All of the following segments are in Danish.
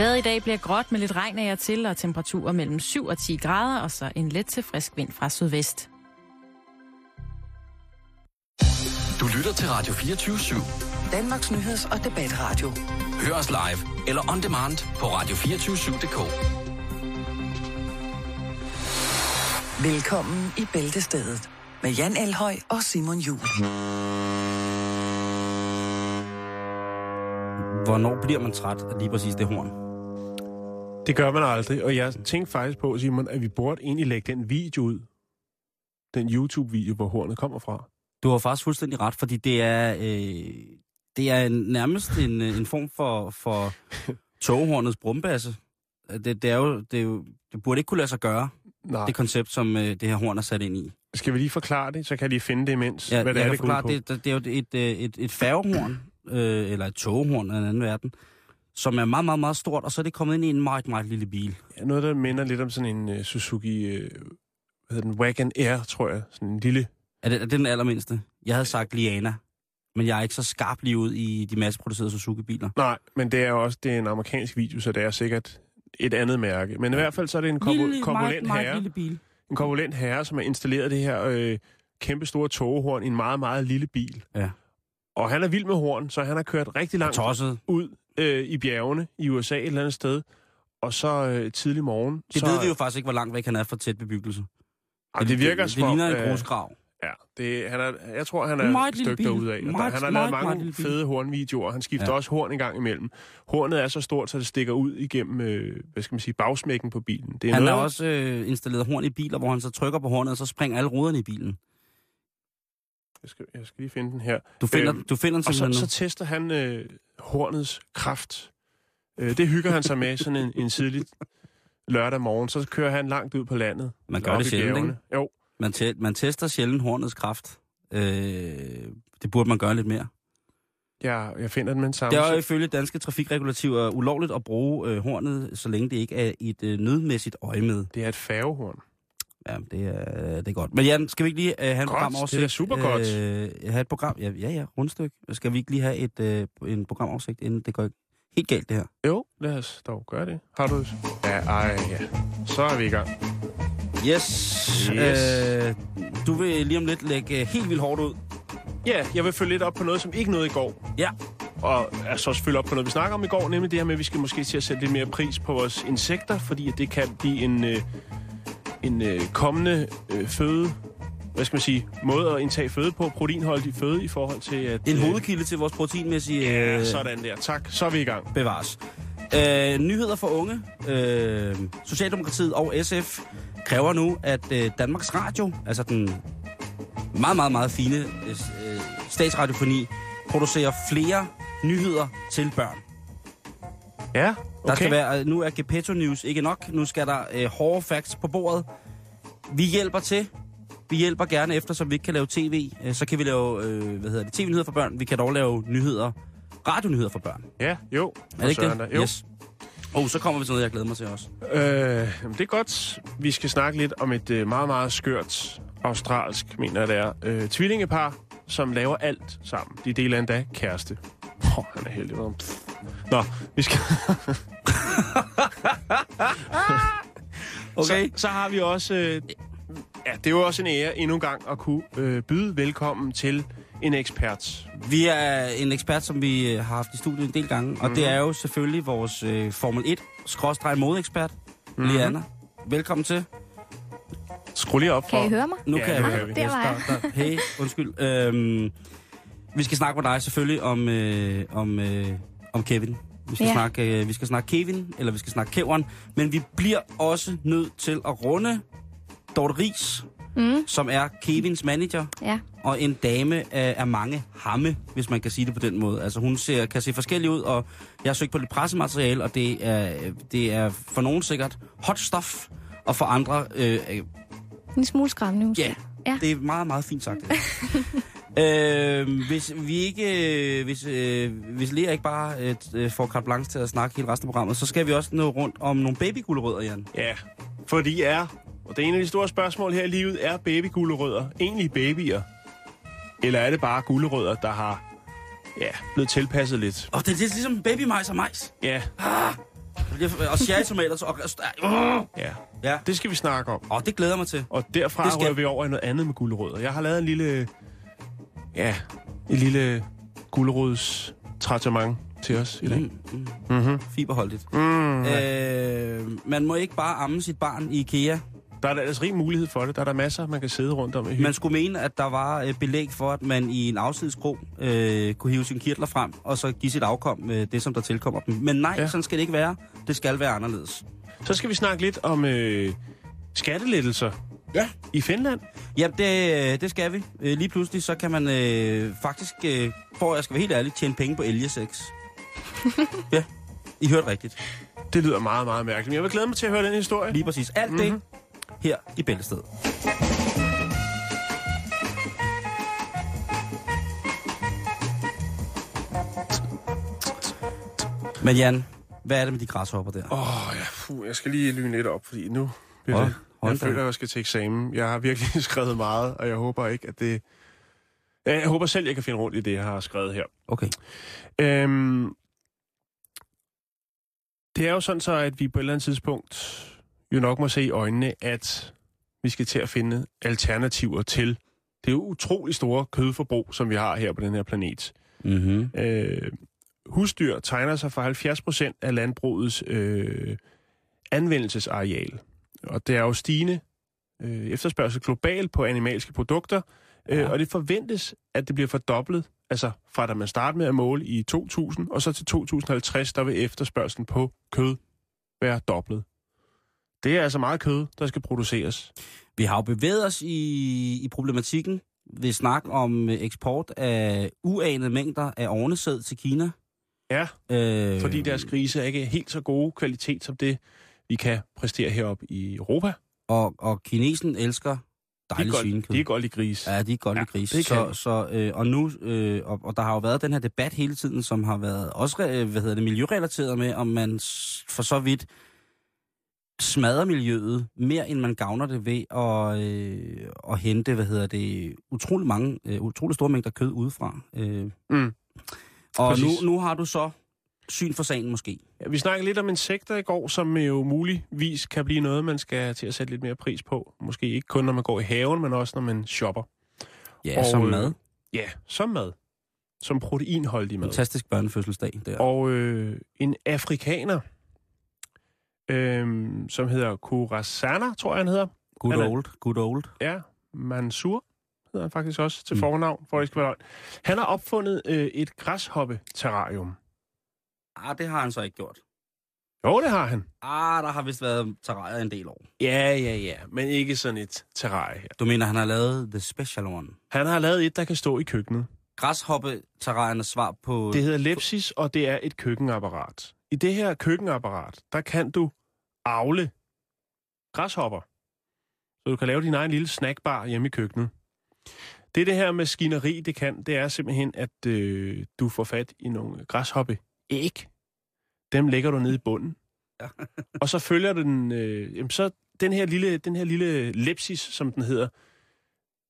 Vejret i dag bliver gråt med lidt regn af og til, og temperaturer mellem 7 og 10 grader, og så en let til frisk vind fra sydvest. Du lytter til Radio 24 /7. Danmarks Nyheds- og Debatradio. Hør os live eller on demand på radio247.dk. Velkommen i Bæltestedet med Jan Elhøj og Simon Jul. Hvornår bliver man træt af lige præcis det horn? Det gør man aldrig, og jeg tænkte faktisk på, Simon, at vi burde egentlig lægge den video ud. Den YouTube-video, hvor hornet kommer fra. Du har faktisk fuldstændig ret, fordi det er, øh, det er en, nærmest en, øh, en form for, for toghornets brumbasse. Det, det, er jo, det, er jo, det burde ikke kunne lade sig gøre, Nej. det koncept, som øh, det her horn er sat ind i. Skal vi lige forklare det, så kan jeg lige finde det imens, Ja, hvad det jeg er, det går på. det, det, er jo et, et, et, et færgehorn, øh, eller et toghorn af en anden verden, som er meget, meget, meget stort, og så er det kommet ind i en meget, meget lille bil. Ja, noget, der minder lidt om sådan en uh, Suzuki, uh, hvad hedder den, Wagon Air, tror jeg. Sådan en lille... Er det, er det den allermindste? Jeg havde sagt Liana, men jeg er ikke så skarp lige ud i de masseproducerede Suzuki-biler. Nej, men det er jo også det er en amerikansk video, så det er sikkert et andet mærke. Men i hvert fald så er det en korpu- Lille, korpulent meget, meget herre, lille bil. en korpulent herre, som har installeret det her øh, kæmpe store toghorn i en meget, meget lille bil. Ja. Og han er vild med horn, så han har kørt rigtig langt Tosset. ud øh, i bjergene i USA et eller andet sted. Og så øh, tidlig morgen. Det så, ved vi jo faktisk ikke, hvor langt væk han er fra tæt bebyggelse. Ej, det virker det, som det ligner en øh, grusgrav. Ja, det, han er, jeg tror, han er meget et stykke derude af. Meget, han har meget, lavet meget mange bil. fede hornvideoer. Han skifter Ja. også horn en gang imellem. Hornet er så stort, så det stikker ud igennem, øh, hvad skal man sige, bagsmækken på bilen. Det er Han har også øh, installeret horn i biler, hvor han så trykker på hornet, og så springer alle ruderne i bilen. Jeg skal, jeg skal lige finde den her. Du finder, Øhm, du finder den Og så, så tester han øh, hornets kraft. Øh, det hygger han sig med sådan en, en tidlig lørdag morgen. Så kører han langt ud på landet. Man gør det sjældent, ikke? Jo, Man, te- man tester sjældent hornets kraft. Øh, det burde man gøre lidt mere. jeg, jeg finder den med samme. Det er jo ifølge danske trafikregulativer ulovligt at bruge øh, hornet, så længe det ikke er i et øh, nødmæssigt øje med. Det er et færgehorn. Ja, det er, det er godt. Men Jan, skal vi ikke lige øh, have en Godt, programoversigt? det er da supergodt. Øh, have et program? Ja, ja, ja, rundstykke. Skal vi ikke lige have et, øh, en programoversigt, inden det går helt galt, det her? Jo, lad os dog gøre det. Har du Ja, ej, ja. Så er vi i gang. Yes. Yes. Øh, du vil lige om lidt lægge helt vildt hårdt ud. Ja, jeg vil følge lidt op på noget, som ikke nåede i går. Ja. Og er så også følge op på noget, vi snakker om i går, nemlig det her med, at vi skal måske til at sætte lidt mere pris på vores insekter, fordi det kan blive en, øh, en øh, kommende øh, føde, hvad skal man sige, måde at indtage føde på, proteinholdig føde i forhold til at... En øh, hovedkilde til vores proteinmæssige Ja, øh, sådan der. Tak, så er vi i gang. bevares. Øh, nyheder for unge. Øh, Socialdemokratiet og SF kræver nu, at øh, Danmarks Radio, altså den meget, meget, meget fine øh, statsradiofoni, producerer flere nyheder til børn. Ja, Der okay. skal være, øh, nu er Gepetto News ikke nok. Nu skal der øh, hårde facts på bordet. Vi hjælper til. Vi hjælper gerne efter, så vi ikke kan lave tv. Øh, så kan vi lave, øh, hvad hedder det, tv-nyheder for børn. Vi kan dog lave nyheder, radionyheder for børn. Ja, jo. Er det ikke det? Jo. Yes. Og så kommer vi til noget, jeg glæder mig til også. Øh, det er godt. Vi skal snakke lidt om et øh, meget, meget skørt australsk, mener jeg det er, øh, tvillingepar, som laver alt sammen. De deler endda kæreste. Åh, oh, han er heldig. Nå, Nå vi skal... Okay. Så, så har vi også... Øh, ja, det er jo også en ære endnu en gang at kunne øh, byde velkommen til en ekspert. Vi er en ekspert, som vi øh, har haft i studiet en del gange, og Mhm. det er jo selvfølgelig vores øh, Formel 1 skråstreg modeekspert, Mhm. Liana. Velkommen til. Skru lige op for... Kan I høre mig? Nu Ja, kan jeg høre. der, hey, undskyld. Øhm, vi skal snakke med dig selvfølgelig om, øh, om, øh, om Kevin. Vi skal, Ja. snakke, øh, vi skal snakke Kevin, eller vi skal snakke Kevin, men vi bliver også nødt til at runde Dorte Ries, Mm, som er Kevins manager, ja. og en dame af, af mange hamme, hvis man kan sige det på den måde. Altså hun ser, kan se forskellig ud, og jeg har søgt på lidt pressemateriale, og det er, det er for nogen sikkert hot stuff, og for andre, øh, øh, En smule skræmmende måske. ja, Ja. det er meget, meget fint sagt. Det. øh, hvis vi ikke, øh, hvis, øh, hvis Lea ikke bare øh, øh, får carte blanche til at snakke hele resten af programmet, så skal vi også nå rundt om nogle babygulerødder, Jan. Ja, for de er, og det er en af de store spørgsmål her i livet, er babygulerødder egentlig babyer? Eller er det bare gulerødder, der har ja, blevet tilpasset lidt? Og det er lidt ligesom babymajs og majs. Ja, Ah, og cherrytomater. så- Og, og, Ja. ja, Det skal vi snakke om. og det glæder mig til. Og derfra Det skal- rører vi over i noget andet med gulerødder. Jeg har lavet en lille... Ja, en lille gulerods tratement til os i dag. Mm, mm, Mm-hmm. fiberholdigt. Mm. Øh, man må ikke bare amme sit barn i IKEA. Der er da ellers rig mulighed for det. Der er der masser, man kan sidde rundt om i. Man skulle mene, at der var øh, belæg for, at man i en afsideskro øh, kunne hive sine kirtler frem, og så give sit afkom øh, det, som der tilkommer dem. Men nej, ja. sådan skal det ikke være. Det skal være anderledes. Så skal vi snakke lidt om øh, skattelettelser Ja. i Finland. Jamen, det, øh, det skal vi. Øh, lige pludselig, så kan man øh, faktisk, øh, for at jeg skal være helt ærlig, tjene penge på elgesex. ja, I hørte rigtigt. Det lyder meget, meget mærkeligt. Jeg vil glæde mig til at høre den historie. Lige præcis. Alt mm-hmm. det her i Bæltested. Men Jan, hvad er det med de græshopper der? Åh, oh, ja, puh, jeg skal lige lyne lidt op, fordi nu bliver Åh, det... Jeg føler, at jeg skal til eksamen. Jeg har virkelig skrevet meget, og jeg håber ikke, at det... Jeg håber selv, jeg kan finde rundt i det, jeg har skrevet her. Okay. Øhm, det er jo sådan så, at vi på et eller andet tidspunkt jo nok må se i øjnene, at vi skal til at finde alternativer til det utrolig store kødforbrug, som vi har her på den her planet. Mm-hmm. Øh, husdyr tegner sig for 70 procent af landbrugets øh, anvendelsesareal. Og det er jo stigende øh, efterspørgsel globalt på animalske produkter, øh, Ja. og det forventes, at det bliver fordoblet, altså fra da man startede med at måle i 2000, og så til 2050, der vil efterspørgselen på kød være doblet. Det er altså meget kød, der skal produceres. Vi har jo bevæget os i, i problematikken ved snak om øh, eksport af uanede mængder af ornesæd til Kina. Ja, Øh, fordi deres grise er ikke helt så gode kvalitet som det, kan præstere heroppe i Europa. Og, og kinesen elsker De dejlig er svinekød. de er godt lide gris. Ja, de er godt Ja, ja, gris. det så, de. så, øh, og nu, øh, og, og der har jo været den her debat hele tiden, som har været også øh, hvad hedder det, miljørelateret med, om man for så vidt smadrer miljøet mere, end man gavner det ved at, øh, at hente, hvad hedder det, utrolig mange, øh, utrolig store mængder kød udefra. Øh. Mm. Og nu, nu har du så syn for sagen måske. Ja, vi snakkede lidt om insekter i går, som jo muligvis kan blive noget, man skal til at sætte lidt mere pris på. Måske ikke kun, når man går i haven, men også, når man shopper. Ja, Og, som øh, mad. Ja, som mad. Som proteinholdig mad. Fantastisk børnefødselsdag der. Og øh, en afrikaner, øh, som hedder Kurasana, tror jeg, han hedder. Good han er- old, good old. Ja, Mansur hedder han faktisk også til Mm. fornavn, for at løgn. Han har opfundet øh, et græshoppe-terrarium. Ah, det har han så ikke gjort. Jo, det har han. Ah, der har vist været terrarier en del år. Ja, ja, ja, men ikke sådan et terrarie her. Du mener, han har lavet The Special One? Han har lavet et, der kan stå i køkkenet. Græshoppe terrariernes svar på... Det hedder Lepsis, og det er et køkkenapparat. I det her køkkenapparat, der kan du avle græshopper. Så du kan lave din egen lille snackbar hjemme i køkkenet. Det det her maskineri, det kan, det er simpelthen, at øh, du får fat i nogle græshoppe æg. Dem lægger du ned i bunden. Ja. og så følger du den, øh, jamen så den her lille, den her lille lepsis, som den hedder,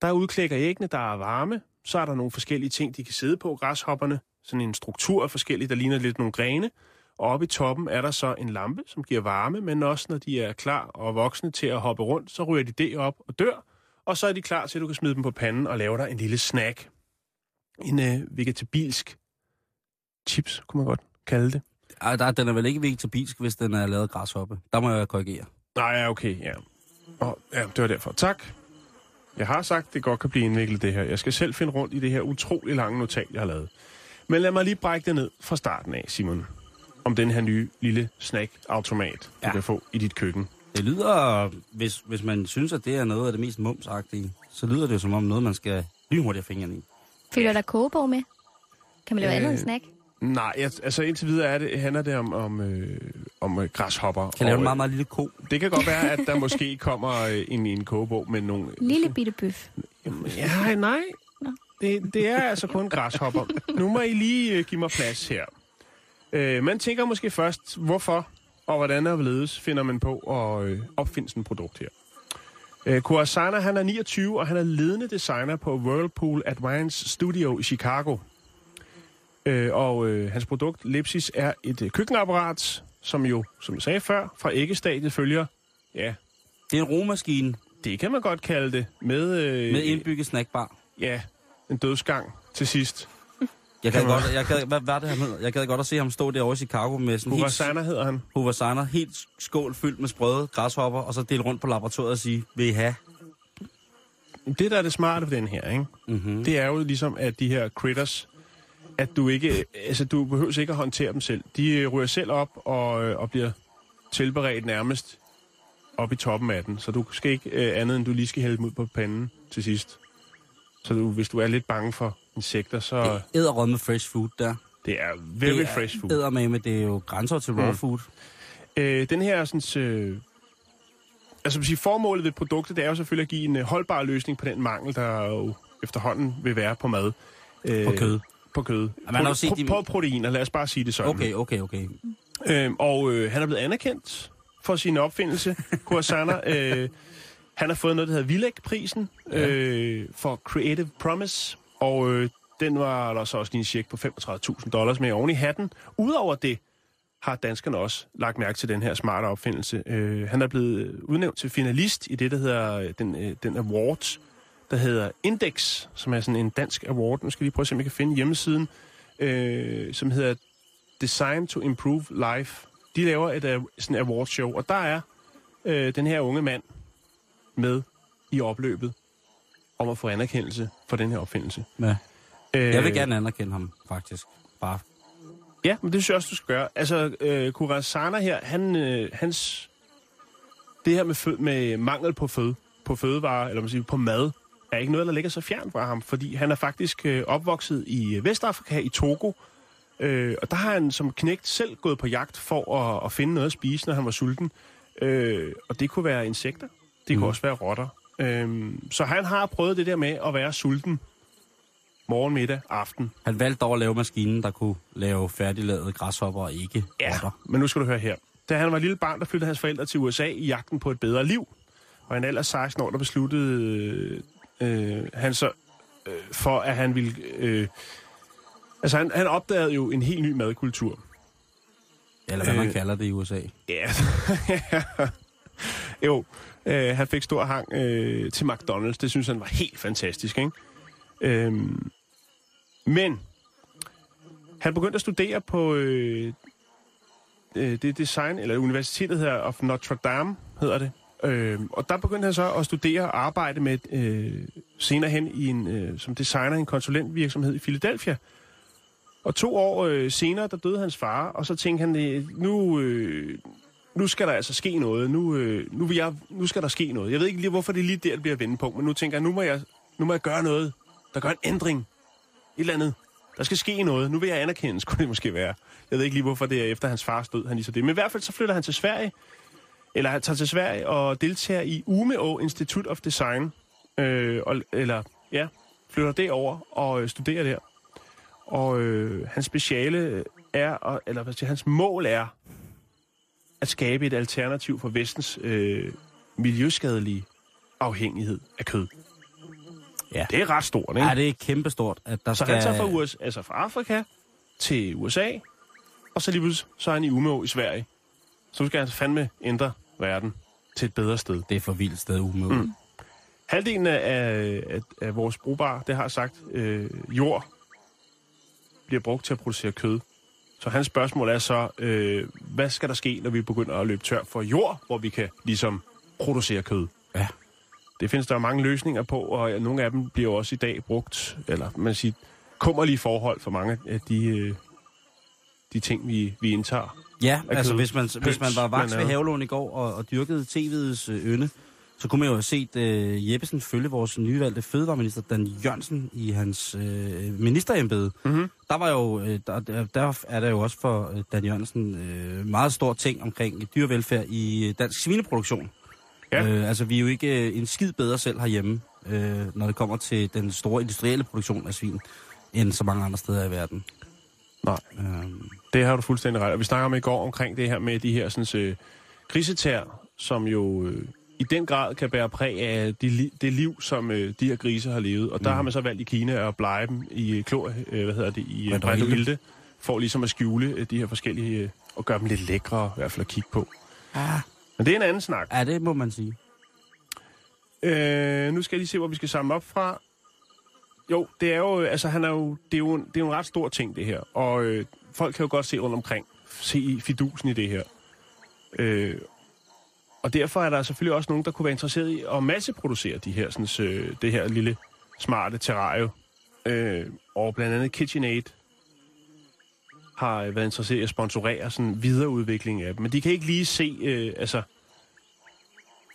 der udklækker æggene, der er varme. Så er der nogle forskellige ting, de kan sidde på, græshopperne. Sådan en struktur af forskellige, der ligner lidt nogle grene. Og oppe i toppen er der så en lampe, som giver varme, men også når de er klar og voksne til at hoppe rundt, så ryger de det op og dør. Og så er de klar til, at du kan smide dem på panden og lave dig en lille snack. En øh, vegetabilsk chips, kunne man godt kalde det. Ej, der, den er vel ikke vegetabilsk, hvis den er lavet af græshoppe. Der må jeg korrigere. Nej, ja, okay, ja. Og, ja, det var derfor. Tak. Jeg har sagt, det godt kan blive indviklet, det her. Jeg skal selv finde rundt i det her utrolig lange notat, jeg har lavet. Men lad mig lige brække det ned fra starten af, Simon. Om den her nye lille snack-automat, du Ja. kan få i dit køkken. Det lyder, hvis, hvis man synes, at det er noget af det mest mumsagtige, så lyder det jo som om noget, man skal lynhurtigt have fingrene i. Følger der kogebog med? Kan man lave Øh, andet end snack? Nej, jeg, altså indtil videre er det, handler det om, om, øh, om øh, græshopper. Kan lave en øh, meget, meget lille ko. Det kan godt være, at der måske kommer øh, en, en kogebog med nogle... Lille bitte bøf. Jamen, ja, nej. Nå. Det, det er altså kun græshopper. Nu må I lige øh, give mig plads her. Øh, man tænker måske først, hvorfor og hvordan og hvorledes finder man på at øh, opfinde sådan et produkt her. Øh, Kurasana, han er 29, og han er ledende designer på Whirlpool Advanced Studio i Chicago. Øh, og øh, hans produkt, Lepsis, er et øh, køkkenapparat, som jo, som jeg sagde før, fra æggestadiet følger, ja, Det er en romaskine det kan man godt kalde det, med, øh, med indbygget snackbar. ja, en dødsgang til sidst. Jeg gad godt, jeg gad, hvad var det, han? Jeg gad godt at se ham stå derovre i Chicago med sådan helt, Hurasana hedder han. Huvasana, helt skål fyldt med sprøde græshopper, og så dele rundt på laboratoriet og sige, vil I have? Det, der er det smarte ved den her, ikke? Mm-hmm. det er jo ligesom, at de her critters, at du ikke, altså du behøver ikke at håndtere dem selv. De ryger selv op og, øh, og bliver tilberedt nærmest op i toppen af den. Så du skal ikke øh, andet, end du lige skal hælde dem ud på panden til sidst. Så du, hvis du er lidt bange for insekter, så Æderrød med fresh food der. det er very det fresh food. Ædermame, det er jo grænser til raw Mm. food. Øh, den her sådan, øh, altså sige, formålet ved produktet, det er jo selvfølgelig at give en øh, holdbar løsning på den mangel, der jo efterhånden vil være på mad. Øh, På kød. På kød. man har jo set de- på proteiner, lad os bare sige det sådan. Okay, okay, okay. Øhm, og øh, han er blevet anerkendt for sin opfindelse, Kursana. øh, han har fået noget, der hedder Vilek-prisen øh, for Creative Promise, og øh, den var der så også lige en check på 35.000 dollars med oven i hatten. Udover det har danskerne også lagt mærke til den her smarte opfindelse. Øh, han er blevet udnævnt til finalist i det, der hedder øh, den, øh, den award, der hedder Index, som er sådan en dansk award. Nu skal jeg lige prøve at se, om jeg kan finde hjemmesiden, øh, som hedder Design to Improve Life. De laver et uh, sådan awardshow, og der er øh, den her unge mand med i opløbet om at få anerkendelse for den her opfindelse. Ja. Øh, Jeg vil gerne anerkende ham, faktisk. Bare. Ja, men det synes jeg også, du skal gøre. Altså, øh, Kurasana her, han, øh, hans... Det her med, fød, med mangel på fød, på fødevarer, eller man siger, på mad, er ikke noget, der ligger så fjern fra ham, fordi han er faktisk øh, opvokset i Vestafrika, i Togo, øh, og der har han som knægt selv gået på jagt for at, at finde noget at spise, når han var sulten. Øh, og det kunne være insekter, det kunne Mhm. også være rotter. Øh, så han har prøvet det der med at være sulten morgen, middag, aften. Han valgte dog at lave maskinen, der kunne lave færdiglavede græshopper og ikke rotter. men nu skal du høre her. Da han var lille barn, der flyttede hans forældre til USA i jagten på et bedre liv. Og i en alder af 16 år, der besluttede øh, han så, øh, for at han ville... Øh, altså, han, han opdagede jo en helt ny madkultur. Eller hvad man Øh. kalder det i USA. Ja. jo, øh, han fik stor hang øh, til McDonald's. Det synes han var helt fantastisk, ikke? Øhm, men han begyndte at studere på øh, øh, det design, eller universitetet her of Notre Dame, hedder det. Øh, og der begyndte han så at studere og arbejde med øh, senere hen i en, øh, som designer i en konsulentvirksomhed i Philadelphia. Og to år øh, senere, der døde hans far, og så tænkte han, øh, nu, øh, nu skal der altså ske noget. Nu, øh, nu, vil jeg, nu skal der ske noget. Jeg ved ikke lige, hvorfor det er lige der, det bliver vendepunkt, men nu tænker jeg, nu må jeg, nu må jeg gøre noget, der gør en ændring. Et eller andet. Der skal ske noget. Nu vil jeg anerkendes, skulle det måske være. Jeg ved ikke lige, hvorfor det er efter hans fars død, han lige så det. Men i hvert fald så flytter han til Sverige, eller han tager til Sverige og deltager i Umeå Institute of Design, øh, og, eller ja, flytter derover og øh, studerer der. Og øh, hans speciale er, og- eller hvad siger, hans mål er at skabe et alternativ for vestens øh, miljøskadelige afhængighed af kød. Ja. Det er ret stort, ikke? Ja, det er kæmpestort, at der Så skal... han tager fra, USA, altså fra Afrika til USA, og så lige pludselig så er han i Umeå i Sverige. Så nu skal han fandme ændre verden til et bedre sted. Det er for vildt sted ude Mm. Halvdelen af, af, af vores brugbar, det har sagt, øh, jord bliver brugt til at producere kød. Så hans spørgsmål er så, øh, hvad skal der ske, når vi begynder at løbe tør for jord, hvor vi kan ligesom producere kød? Ja. Det findes der mange løsninger på, og nogle af dem bliver også i dag brugt, eller man siger, kummerlige forhold for mange af de, øh, de ting, vi, vi indtager. Ja, altså hvis man, hvis man var vaks ved andet. havelån i går og, og dyrkede tv'ets øh, ynde, så kunne man jo have set øh, Jeppesen følge vores nyvalgte fødevareminister Dan Jørgensen i hans øh, ministerembede. Mhm. Der var jo, øh, der, der, der er der jo også for øh, Dan Jørgensen øh, meget stor ting omkring dyrevelfærd i øh, dansk svineproduktion. Ja. Øh, altså vi er jo ikke øh, en skid bedre selv herhjemme, øh, når det kommer til den store industrielle produktion af svin, end så mange andre steder i verden. Nej. Øh, Det har du fuldstændig ret. Og vi snakker om i går omkring det her med de her sådan, øh, grisetær, som jo øh, i den grad kan bære præg af de, li- det liv, som øh, de her grise har levet. Og der Mm. har man så valgt i Kina at blege dem i klor, øh, hvad hedder det, i øh, Brændt og brændt og ilde. ilde, for ligesom at skjule øh, de her forskellige, øh, og gøre dem lidt lækre, i hvert fald at kigge på. Ja, Men det er en anden snak. ja, det må man sige. Øh, nu skal jeg lige se, hvor vi skal samle op fra. Jo, det er jo, altså han er jo, det er jo, en, det er jo en ret stor ting, det her. Og øh, folk kan jo godt se rundt omkring, se fidusen i det her. Øh, og derfor er der selvfølgelig også nogen, der kunne være interesseret i at masseproducere de her, sådan, øh, det her lille smarte terrario. Øh, og blandt andet KitchenAid har øh, været interesseret i at sponsorere sådan videreudvikling af dem. Men de kan ikke lige se, øh, altså,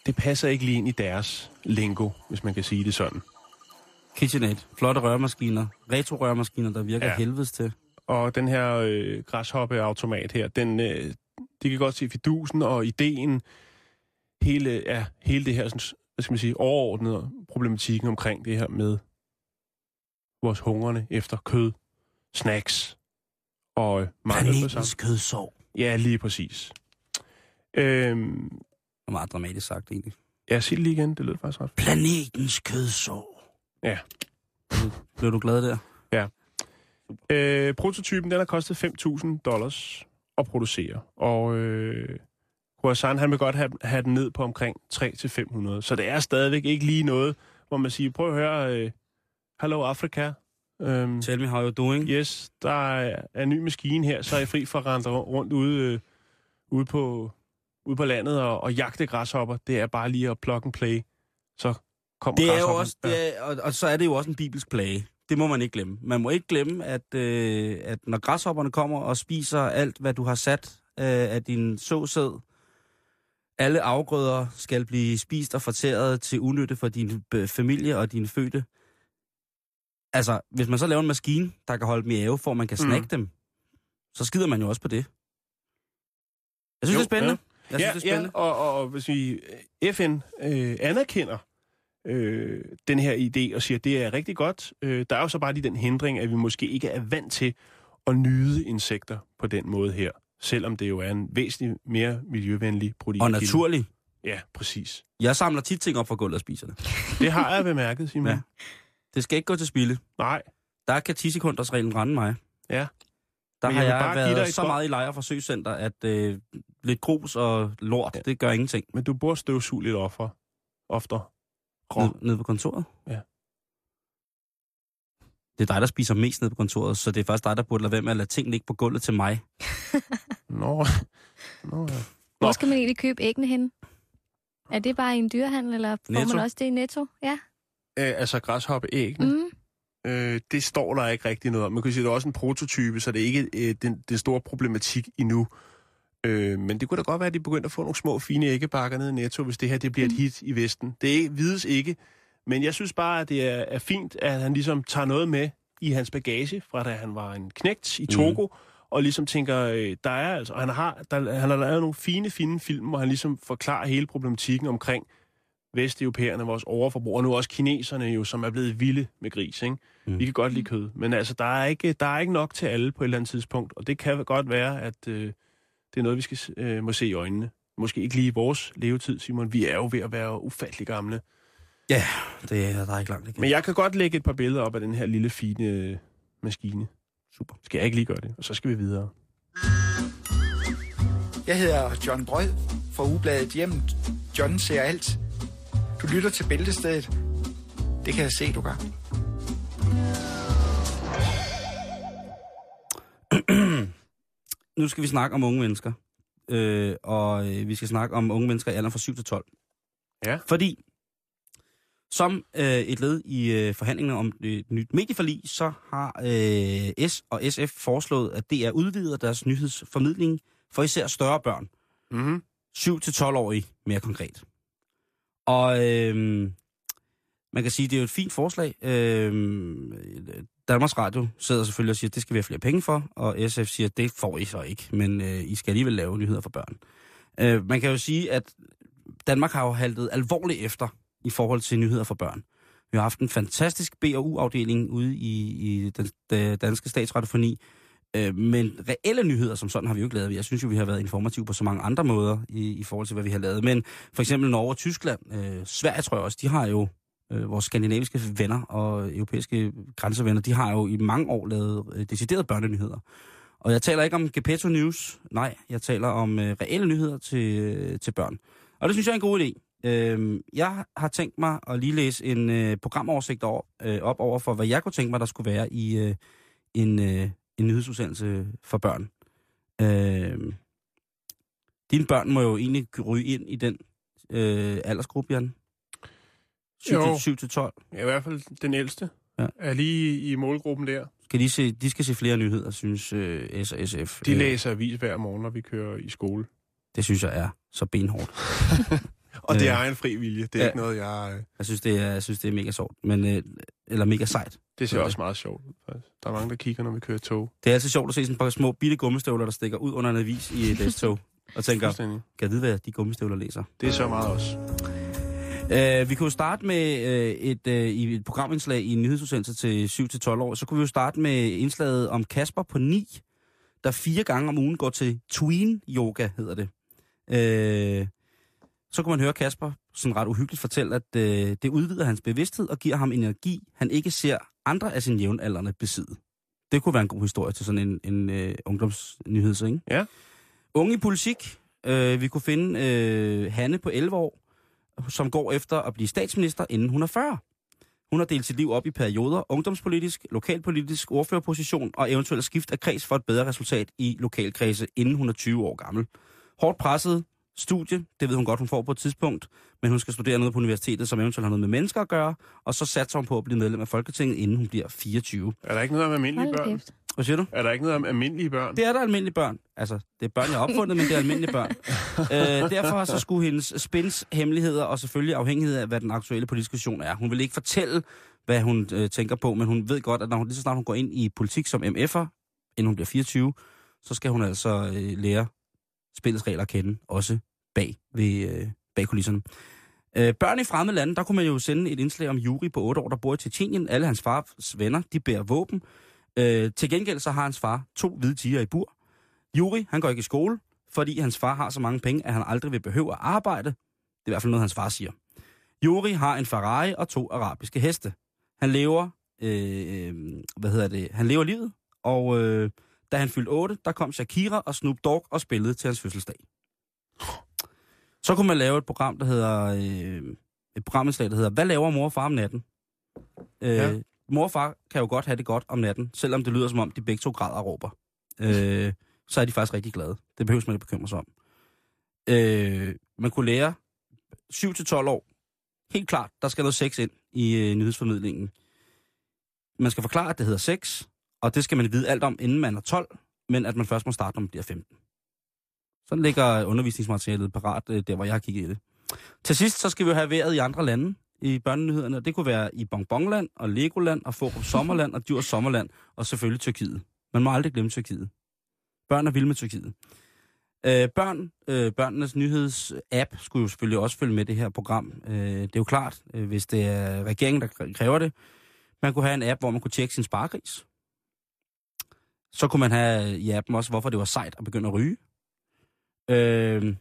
det passer ikke lige ind i deres lingo, hvis man kan sige det sådan. KitchenAid. Flotte rørmaskiner. Retro-rørmaskiner, der virker Ja. helvedes til. Og den her øh, græshoppeautomat her, den, øh, de kan godt se fidusen og ideen, hele, ja, hele det her, sådan, hvad skal man sige, overordnede problematikken omkring det her med vores hungrende efter kød, snacks og øh, mangel på kødsov. Ja, lige præcis. Øhm, Det er meget dramatisk sagt, egentlig. ja, sig det lige igen, det lød faktisk ret. Planetens kødsov. Ja. Blev du glad der? Øh, prototypen, den har kostet 5.000 dollars at producere, og øh, Croissant, han vil godt have, have den ned på omkring 3-500, så det er stadigvæk ikke lige noget, hvor man siger, prøv at høre, øh, Hello Africa, øhm, Tell me how you're doing. yes, der er, er en ny maskine her, så er I fri for at rende rundt ude, øh, ude, på, ude på landet og, og jagte græshopper. Det er bare lige at plug and play, så kommer Det er jo også, det er, og, og så er det jo også en bibelsk plage. Det må man ikke glemme. Man må ikke glemme, at, øh, at når græshopperne kommer og spiser alt, hvad du har sat øh, af din såsæd, alle afgrøder skal blive spist og fortæret til unytte for din øh, familie og dine fødte. Altså, hvis man så laver en maskine, der kan holde dem i ave, for man kan Mm. snakke dem, så skider man jo også på det. Jeg synes, Jo, det er spændende. ja. Jeg synes, det er spændende. Ja, og, og, og hvis vi FN øh, anerkender øh, den her idé og siger, at det er rigtig godt, øh, der er jo så bare lige den hindring, at vi måske ikke er vant til at nyde insekter på den måde her, selvom det jo er en væsentlig mere miljøvenlig protein. Og naturlig. Ja, præcis. Jeg samler tit ting op fra gulvet og spiser det. Det har jeg bemærket, Simon. Ja. Det skal ikke gå til spilde. Nej, Der kan 10 sekunders reglen rende mig. Ja. Der Men har jeg jeg, bare været et så meget i lejre forsøgscenter, at øh, lidt grus og lort, ja. det gør ingenting. men du burde støvsuge lidt offer, oftere. Rå. Ned, nede på kontoret? Ja. Det er dig, der spiser mest nede på kontoret, så det er faktisk dig, der burde lade være med at lade ting ligge på gulvet til mig. Nå, Nå ja. Hvor skal man egentlig købe æggene hen? Er det bare i en dyrehandel, eller får Netto. man også det i Netto? Ja. Øh, altså græshoppeæggene. Mm. Øh, det står der ikke rigtig noget om. Man kan sige, at det er også en prototype, så det er ikke øh, den, den store problematik endnu. Øh, men det kunne da godt være, at de begyndte at få nogle små, fine æggebakker nede i Netto, hvis det her det bliver et hit i Vesten. Det ikke, vides ikke, men jeg synes bare, at det er, er fint, at han ligesom tager noget med i hans bagage, fra da han var en knægt i Togo, mm. og ligesom tænker, øh, der er altså, han har, der, han har lavet nogle fine, fine film, hvor han ligesom forklarer hele problematikken omkring vesteuropæerne, vores overforbrug, og nu også kineserne jo, som er blevet vilde med gris, ikke? Mm. Vi kan godt lide kød, men altså, der er, ikke, der er ikke nok til alle på et eller andet tidspunkt, og det kan godt være, at øh, det er noget, vi skal øh, må se i øjnene. Måske ikke lige i vores levetid, Simon. Vi er jo ved at være ufattelig gamle. Ja, det er der er ikke langt igen. Men jeg kan godt lægge et par billeder op af den her lille, fine øh, maskine. Super. Skal jeg ikke lige gøre det? Og så skal vi videre. Jeg hedder John Brød fra Ugebladet Hjemmet. John ser alt. Du lytter til Bæltestedet. Det kan jeg se, du gør. Nu skal vi snakke om unge mennesker. Øh, og øh, vi skal snakke om unge mennesker i alderen fra 7 til 12. Ja. Fordi, som øh, et led i øh, forhandlingerne om et nyt medieforlig, så har øh, S og SF foreslået, at det er udvidet deres nyhedsformidling for især større børn. Mm-hmm. 7-12-årige mere konkret. Og øh, man kan sige, det er jo et fint forslag. Øh, Danmarks Radio sidder selvfølgelig og siger, at det skal vi have flere penge for, og SF siger, at det får I så ikke, men øh, I skal alligevel lave nyheder for børn. Øh, man kan jo sige, at Danmark har jo haltet alvorligt efter i forhold til nyheder for børn. Vi har haft en fantastisk B&U-afdeling ude i, i den, den danske statsradiofoni, Øh, men reelle nyheder som sådan har vi jo ikke lavet. Jeg synes jo, vi har været informative på så mange andre måder i, i forhold til, hvad vi har lavet. Men for eksempel Norge og Tyskland, øh, Sverige tror jeg også, de har jo, øh, vores skandinaviske venner og europæiske grænsevenner, de har jo i mange år lavet øh, deciderede børnenyheder. Og jeg taler ikke om Gepetto News. Nej, jeg taler om øh, reelle nyheder til, øh, til børn. Og det synes jeg er en god idé. Øh, jeg har tænkt mig at lige læse en øh, programoversigt over, øh, op over for, hvad jeg kunne tænke mig, der skulle være i øh, en, øh, en nyhedsudsendelse for børn. Øh, dine børn må jo egentlig ryge ind i den øh, aldersgruppe, Jan. 7 Jo. til, 7 til 12. Ja, I hvert fald den ældste Ja. er lige i målgruppen der. Skal de, se, de skal se flere nyheder, synes øh, S og SF. De Øh, læser avis hver morgen, når vi kører i skole. Det synes jeg er så benhårdt. Og det Øh. er egen fri vilje. Det er Ja. ikke noget, jeg... øh, Jeg synes, det er, jeg synes, det er mega sjovt. Men, øh, eller mega sejt. Det ser også meget sjovt ud, faktisk. Der er mange, der kigger, når vi kører tog. Det er altid sjovt at se sådan et par små bitte gummistøvler, der stikker ud under en avis i et S-tog. Og tænker, kan jeg vide, hvad de gummistøvler læser? Det er så meget også. Uh, vi kunne jo starte med uh, et, uh, i et programindslag i en nyhedsudsendelse til 7-12 år. Så kunne vi jo starte med indslaget om Kasper på 9, der fire gange om ugen går til tween yoga, hedder det. Uh, så kunne man høre Kasper sådan ret uhyggeligt fortælle, at uh, det udvider hans bevidsthed og giver ham energi, han ikke ser andre af sine jævnaldrende besidde. Det kunne være en god historie til sådan en, en uh, ungdomsnyhed, så, ikke? Ja. Unge i politik. Uh, vi kunne finde uh, Hanne på 11 år, som går efter at blive statsminister, inden hun er 40. Hun har delt sit liv op i perioder, ungdomspolitisk, lokalpolitisk, ordførerposition og eventuelt skift af kreds for et bedre resultat i lokalkredse, inden hun er 20 år gammel. Hårdt presset studie, det ved hun godt, hun får på et tidspunkt, men hun skal studere noget på universitetet, som eventuelt har noget med mennesker at gøre, og så satser hun på at blive medlem af Folketinget, inden hun bliver 24. Er der ikke noget om almindelige børn? kæft. Hvad siger du? Er der ikke noget om almindelige børn? Det er der almindelige børn. Altså, det er børn, jeg har opfundet, men det er almindelige børn. øh, derfor så skulle hendes spins, hemmeligheder og selvfølgelig afhængighed af, hvad den aktuelle politiske situation er. Hun vil ikke fortælle, hvad hun øh, tænker på, men hun ved godt, at når hun, lige så snart hun går ind i politik som MF'er, inden hun bliver 24, så skal hun altså øh, lære spillets regler at kende, også bag, ved, øh, bag kulisserne. Øh, børn i fremmede lande, der kunne man jo sende et indslag om Juri på 8 år, der bor i Tjetjenien. Alle hans fars venner, de bærer våben. Øh, til gengæld så har hans far to hvide tiger i bur. Juri, han går ikke i skole, fordi hans far har så mange penge, at han aldrig vil behøve at arbejde. Det er i hvert fald noget, hans far siger. Juri har en Ferrari og to arabiske heste. Han lever, øh, hvad hedder det, han lever livet, og øh, da han fyldte 8, der kom Shakira og Snoop Dogg og spillede til hans fødselsdag. Så kunne man lave et program, der hedder, øh, et programindslag, der hedder, hvad laver mor og far om natten? Øh, Ja. Mor og far kan jo godt have det godt om natten, selvom det lyder som om, de begge to græder og råber. Øh, så er de faktisk rigtig glade. Det behøver man ikke bekymre sig om. Øh, man kunne lære 7-12 år. Helt klart, der skal noget sex ind i øh, nyhedsformidlingen. Man skal forklare, at det hedder sex, og det skal man vide alt om, inden man er 12, men at man først må starte, når man bliver 15. Sådan ligger undervisningsmaterialet parat, øh, der hvor jeg har kigget i det. Til sidst, så skal vi jo have været i andre lande i børnenyhederne. Det kunne være i Bonbonland og Legoland og Forup Sommerland og Djurs Sommerland og selvfølgelig Tyrkiet. Man må aldrig glemme Tyrkiet. Børn er vilde med Tyrkiet. Øh, børn, øh, børnenes nyheds-app skulle jo selvfølgelig også følge med det her program. Øh, det er jo klart, øh, hvis det er regeringen, der kræver det. Man kunne have en app, hvor man kunne tjekke sin sparegris. Så kunne man have i appen også, hvorfor det var sejt at begynde at ryge. Øh,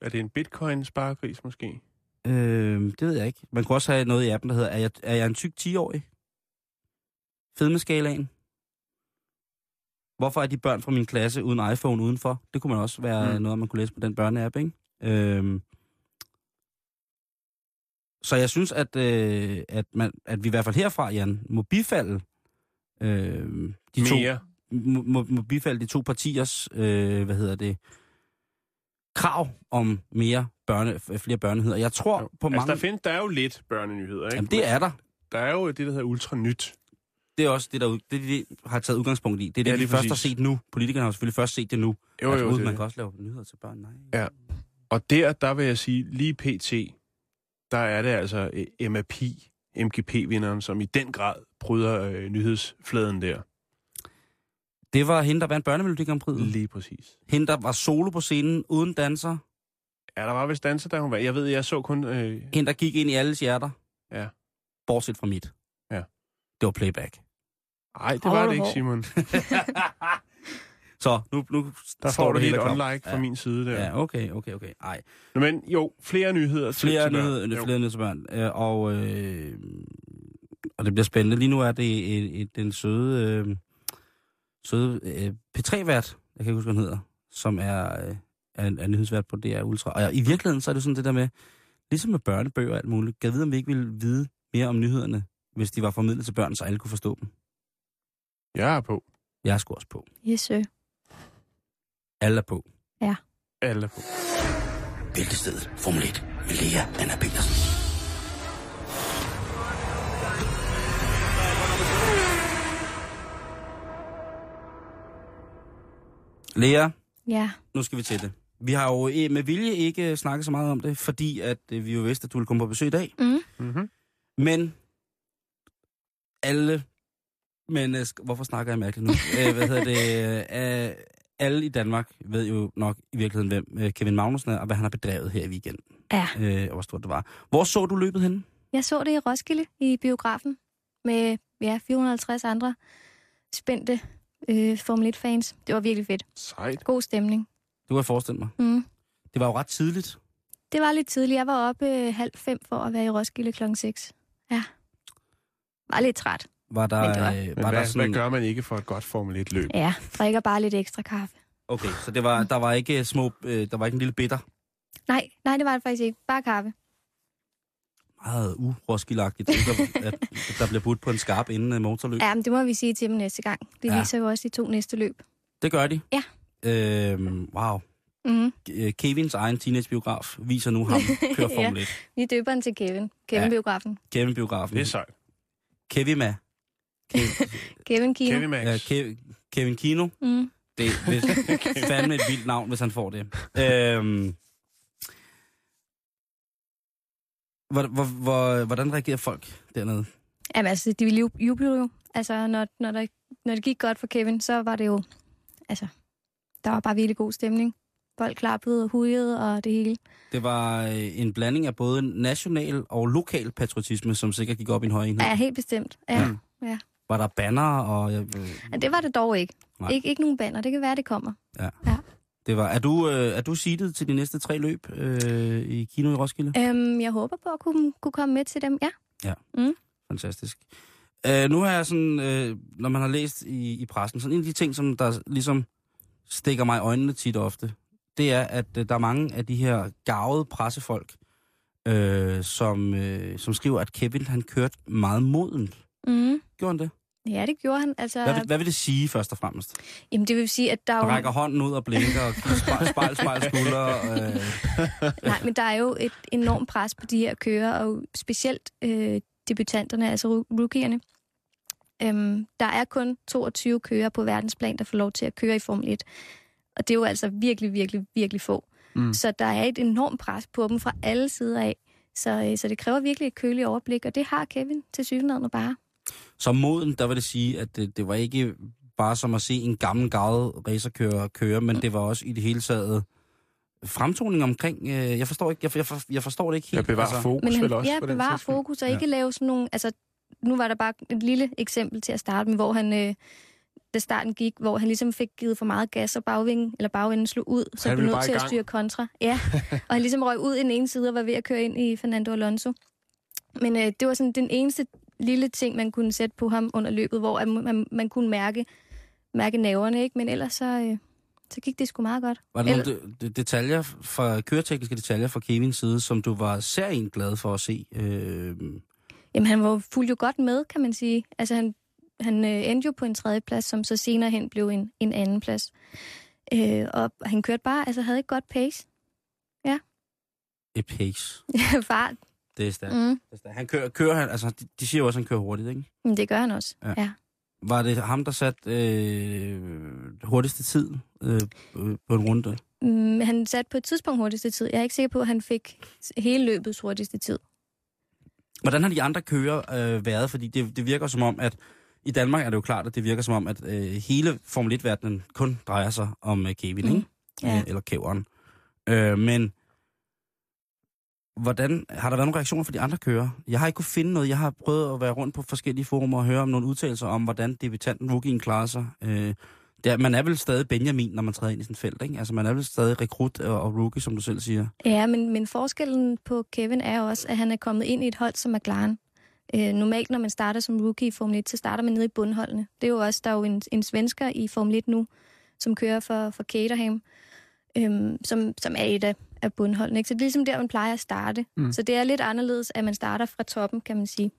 Er det en bitcoin-sparegris måske? Øh, det ved jeg ikke. Man kunne også have noget i appen, der hedder, er jeg, er jeg en tyk 10-årig? Fedmeskalaen. Hvorfor er de børn fra min klasse uden iPhone udenfor? Det kunne man også være Mm. noget, man kunne læse på den børneapp, ikke? Øhm. Så jeg synes, at, øh, at, man, at vi i hvert fald herfra, Jan, må bifalde øh, de to, Mere. må, må, må bifalde de to partiers, øh, hvad hedder det, krav om mere børne, flere børneheder. Jeg tror Jo. på Altså, mange... der, findes, der er jo lidt børnenyheder, ikke? Jamen, det er der. Der er jo det, der hedder ultra nyt. Det er også det, der det, det, de har taget udgangspunkt i. Det er det, Ja, vi først har set nu. Politikerne har selvfølgelig først set det nu. Jo, altså, jo, ud, man det. kan også lave nyheder til børn. Nej. Ja. Og der, der vil jeg sige, lige pt, der er det altså eh, MAP, MGP-vinderen, som i den grad bryder øh, nyhedsfladen der. Det var hende, der vandt børnemelodi Grand Prix. Lige præcis. Hende, der var solo på scenen, uden danser. Ja, der var vist danser, da hun var. Jeg ved, jeg så kun... Øh, Hende, der gik ind i alles hjerter. Ja. Bortset fra mit. Ja. Det var playback. ej, det Hold var det ikke. Simon. Så nu, nu Der står får du helt hele klart. unlike fra Ja. min side der. Ja, okay, okay, okay. Ej. Nå, Men jo, flere nyheder til, Flere til børn. nyheder, Jo. flere nyheder til børn. Øh, og, øh, og det bliver spændende. Lige nu er det et, et, den søde, øh, søde øh, P3-vært, jeg kan ikke huske, hvad han hedder, som er, øh, er, er nyhedsvært på DR Ultra. Og i virkeligheden, så er det sådan det der med, ligesom med børnebøger og alt muligt, jeg vide, om vi ikke ville vide mere om nyhederne, hvis de var formidlet til børn, så alle kunne forstå dem. Jeg er på. Jeg er sgu også på. Yes, sir. Alle er på. Alle er på. Bæltestedet Formel 1 med Lea Anna Petersen. Lea, Ja. nu skal vi til det. Vi har jo eh, med vilje ikke snakket så meget om det, fordi at øh, vi jo vidste, at du ville komme på besøg i dag. Mm. Mm-hmm. Men alle mennesker... Hvorfor snakker jeg mærkeligt nu? Hvad hedder det? Alle i Danmark ved jo nok i virkeligheden, hvem øh, Kevin Magnussen er, og hvad han har bedrevet her i weekenden. Ja. Øh, og hvor stort det var. Hvor så du løbet henne? Jeg så det i Roskilde i biografen med ja, 450 andre spændte øh, Formel 1-fans. Det var virkelig fedt. Sejt. God stemning. Det kunne jeg forestille mig. Mm. Det var jo ret tidligt. Det var lidt tidligt. Jeg var oppe øh, halv fem for at være i Roskilde klokken 6. Ja. Var lidt træt. Var der, Men det var- øh, Men var hvad, der sådan... hvad gør man ikke for et godt Formel 1-løb? Ja, drikker bare lidt ekstra kaffe. Okay, så det var, der var ikke små... Øh, der var ikke en lille bitter. Nej, nej, det var det faktisk ikke. Bare kaffe. Meget uroskilagtigt, at, at der bliver budt på en skarp inden motorløb. Ja, men det må vi sige til dem næste gang. Det Ja. ja. viser jo også de to næste løb. Det gør de. Ja. Øhm, wow. Mm. Kevins egen teenagebiograf viser nu ham køre Ja. Formel 1. Vi døber den til Kevin. Kevin-biografen. Kevin-biografen. Det er sejt. Kevima. Kevin, Kevin Kino. Kevin Max. ja, Kev, Kevin Kino. Mm. Det er fandme et vildt navn, hvis han får det. Øhm, hvor, hvor, hvor, hvordan reagerer folk dernede? Jamen altså, de ville ju- juble jo. Altså, når, når, der, når det gik godt for Kevin, så var det jo... Altså, der var bare virkelig god stemning. Folk klappede og hujede og det hele. Det var øh, en blanding af både national og lokal patriotisme, som sikkert gik op i en høj enhed. Ja, helt bestemt. Ja. Mm. ja. Var der banner, og øh, ja det var det dog ikke. Nej. Ik- ikke nogen banner. Det kan være, det kommer. Det var... Er du, øh, er du seedet til de næste tre løb øh, i Kino i Roskilde? Øhm, jeg håber på at kunne, kunne komme med til dem. Ja. Fantastisk. Øh, nu har jeg sådan, øh, når man har læst i, i pressen, sådan en af de ting, som der ligesom stikker mig i øjnene tit ofte, det er, at øh, der er mange af de her gavede pressefolk, øh, som, øh, som skriver, at Kevin han kørte meget modent. Mm. Gjorde han det? Ja, det gjorde han. Altså, Hvad vil, hvad vil det sige, først og fremmest? jamen, det vil sige, at der er jo... rækker hånden ud og blinker, og spejl, spejl, spejl skulder. Øh, Nej, men der er jo et enormt pres på de her kører, og specielt øh, debutanterne, altså rookierne. Øhm, der er kun 22 kører på verdensplan, der får lov til at køre i Formel 1. Og det er jo altså virkelig, virkelig, virkelig få. Mm. Så der er et enormt pres på dem fra alle sider af. Så, øh, så det kræver virkelig et køligt overblik, og det har Kevin til synligheden bare. Som moden, der vil det sige, at det, det var ikke bare som at se en gammel gavet racerkører køre, men det var også i det hele taget fremtoning omkring, øh, jeg forstår ikke, jeg, jeg, for- jeg forstår det ikke helt. Jeg bevarer fokus Men vel han, også ja, bevarer fokus og Ja. ikke lave sådan nogle... Altså, nu var der bare et lille eksempel til at starte med, hvor han... Øh, da starten gik, hvor han ligesom fik givet for meget gas, og bagvingen, eller bagenden slog ud, så Han blev nødt bare til at styre kontra. Ja, og han ligesom røg ud i den ene side og var ved at køre ind i Fernando Alonso. Men øh, det var sådan den eneste lille ting, man kunne sætte på ham under løbet, hvor at man, man kunne mærke, mærke naverne, ikke? Men ellers så, øh, så gik det sgu meget godt. Var der nogle de, de, detaljer fra, køretekniske detaljer fra Kevins side, som du var særligt glad for at se? Øh, Jamen, han var fuldt jo godt med, kan man sige. Altså, han, han øh, endte jo på en tredje plads, som så senere hen blev en, en anden plads. Øh, og han kørte bare, altså havde et godt pace. et pace. Fart. Det er stærkt. Mm. Han kører, kører han, altså, de, de siger jo også, at han kører hurtigt, ikke? Men det gør han også. Ja. Ja. ja. Var det ham, der satte øh, hurtigste tid øh, øh, på en runde? Mm, han satte på et tidspunkt hurtigste tid. Jeg er ikke sikker på, at han fik hele løbets hurtigste tid. Hvordan har de andre kører øh, været? Fordi det, det virker som om, at i Danmark er det jo klart, at det virker som om, at øh, hele Formel 1-verdenen kun drejer sig om øh, Kevin, Mm. ikke? Ja. Øh, eller kæveren. Øh, men hvordan, har der været nogle reaktioner fra de andre kører? Jeg har ikke kunne finde noget. Jeg har prøvet at være rundt på forskellige forumer og høre om nogle udtalelser om, hvordan debutanten rookien klarer sig. Øh, der, man er vel stadig Benjamin, når man træder ind i sådan et felt, ikke? Altså, man er vel stadig rekrut og, og rookie, som du selv siger. Ja, men, men forskellen på Kevin er også, at han er kommet ind i et hold som McLaren. Øh, normalt, når man starter som rookie i Formel 1, så starter man nede i bundholdene. Det er jo også, der er jo en, en svensker i Formel 1 nu, som kører for, for Caterham, øhm, som, som er et af, af bundholdene. Ikke? Så det er ligesom der, man plejer at starte. Mm. Så det er lidt anderledes, at man starter fra toppen, kan man sige.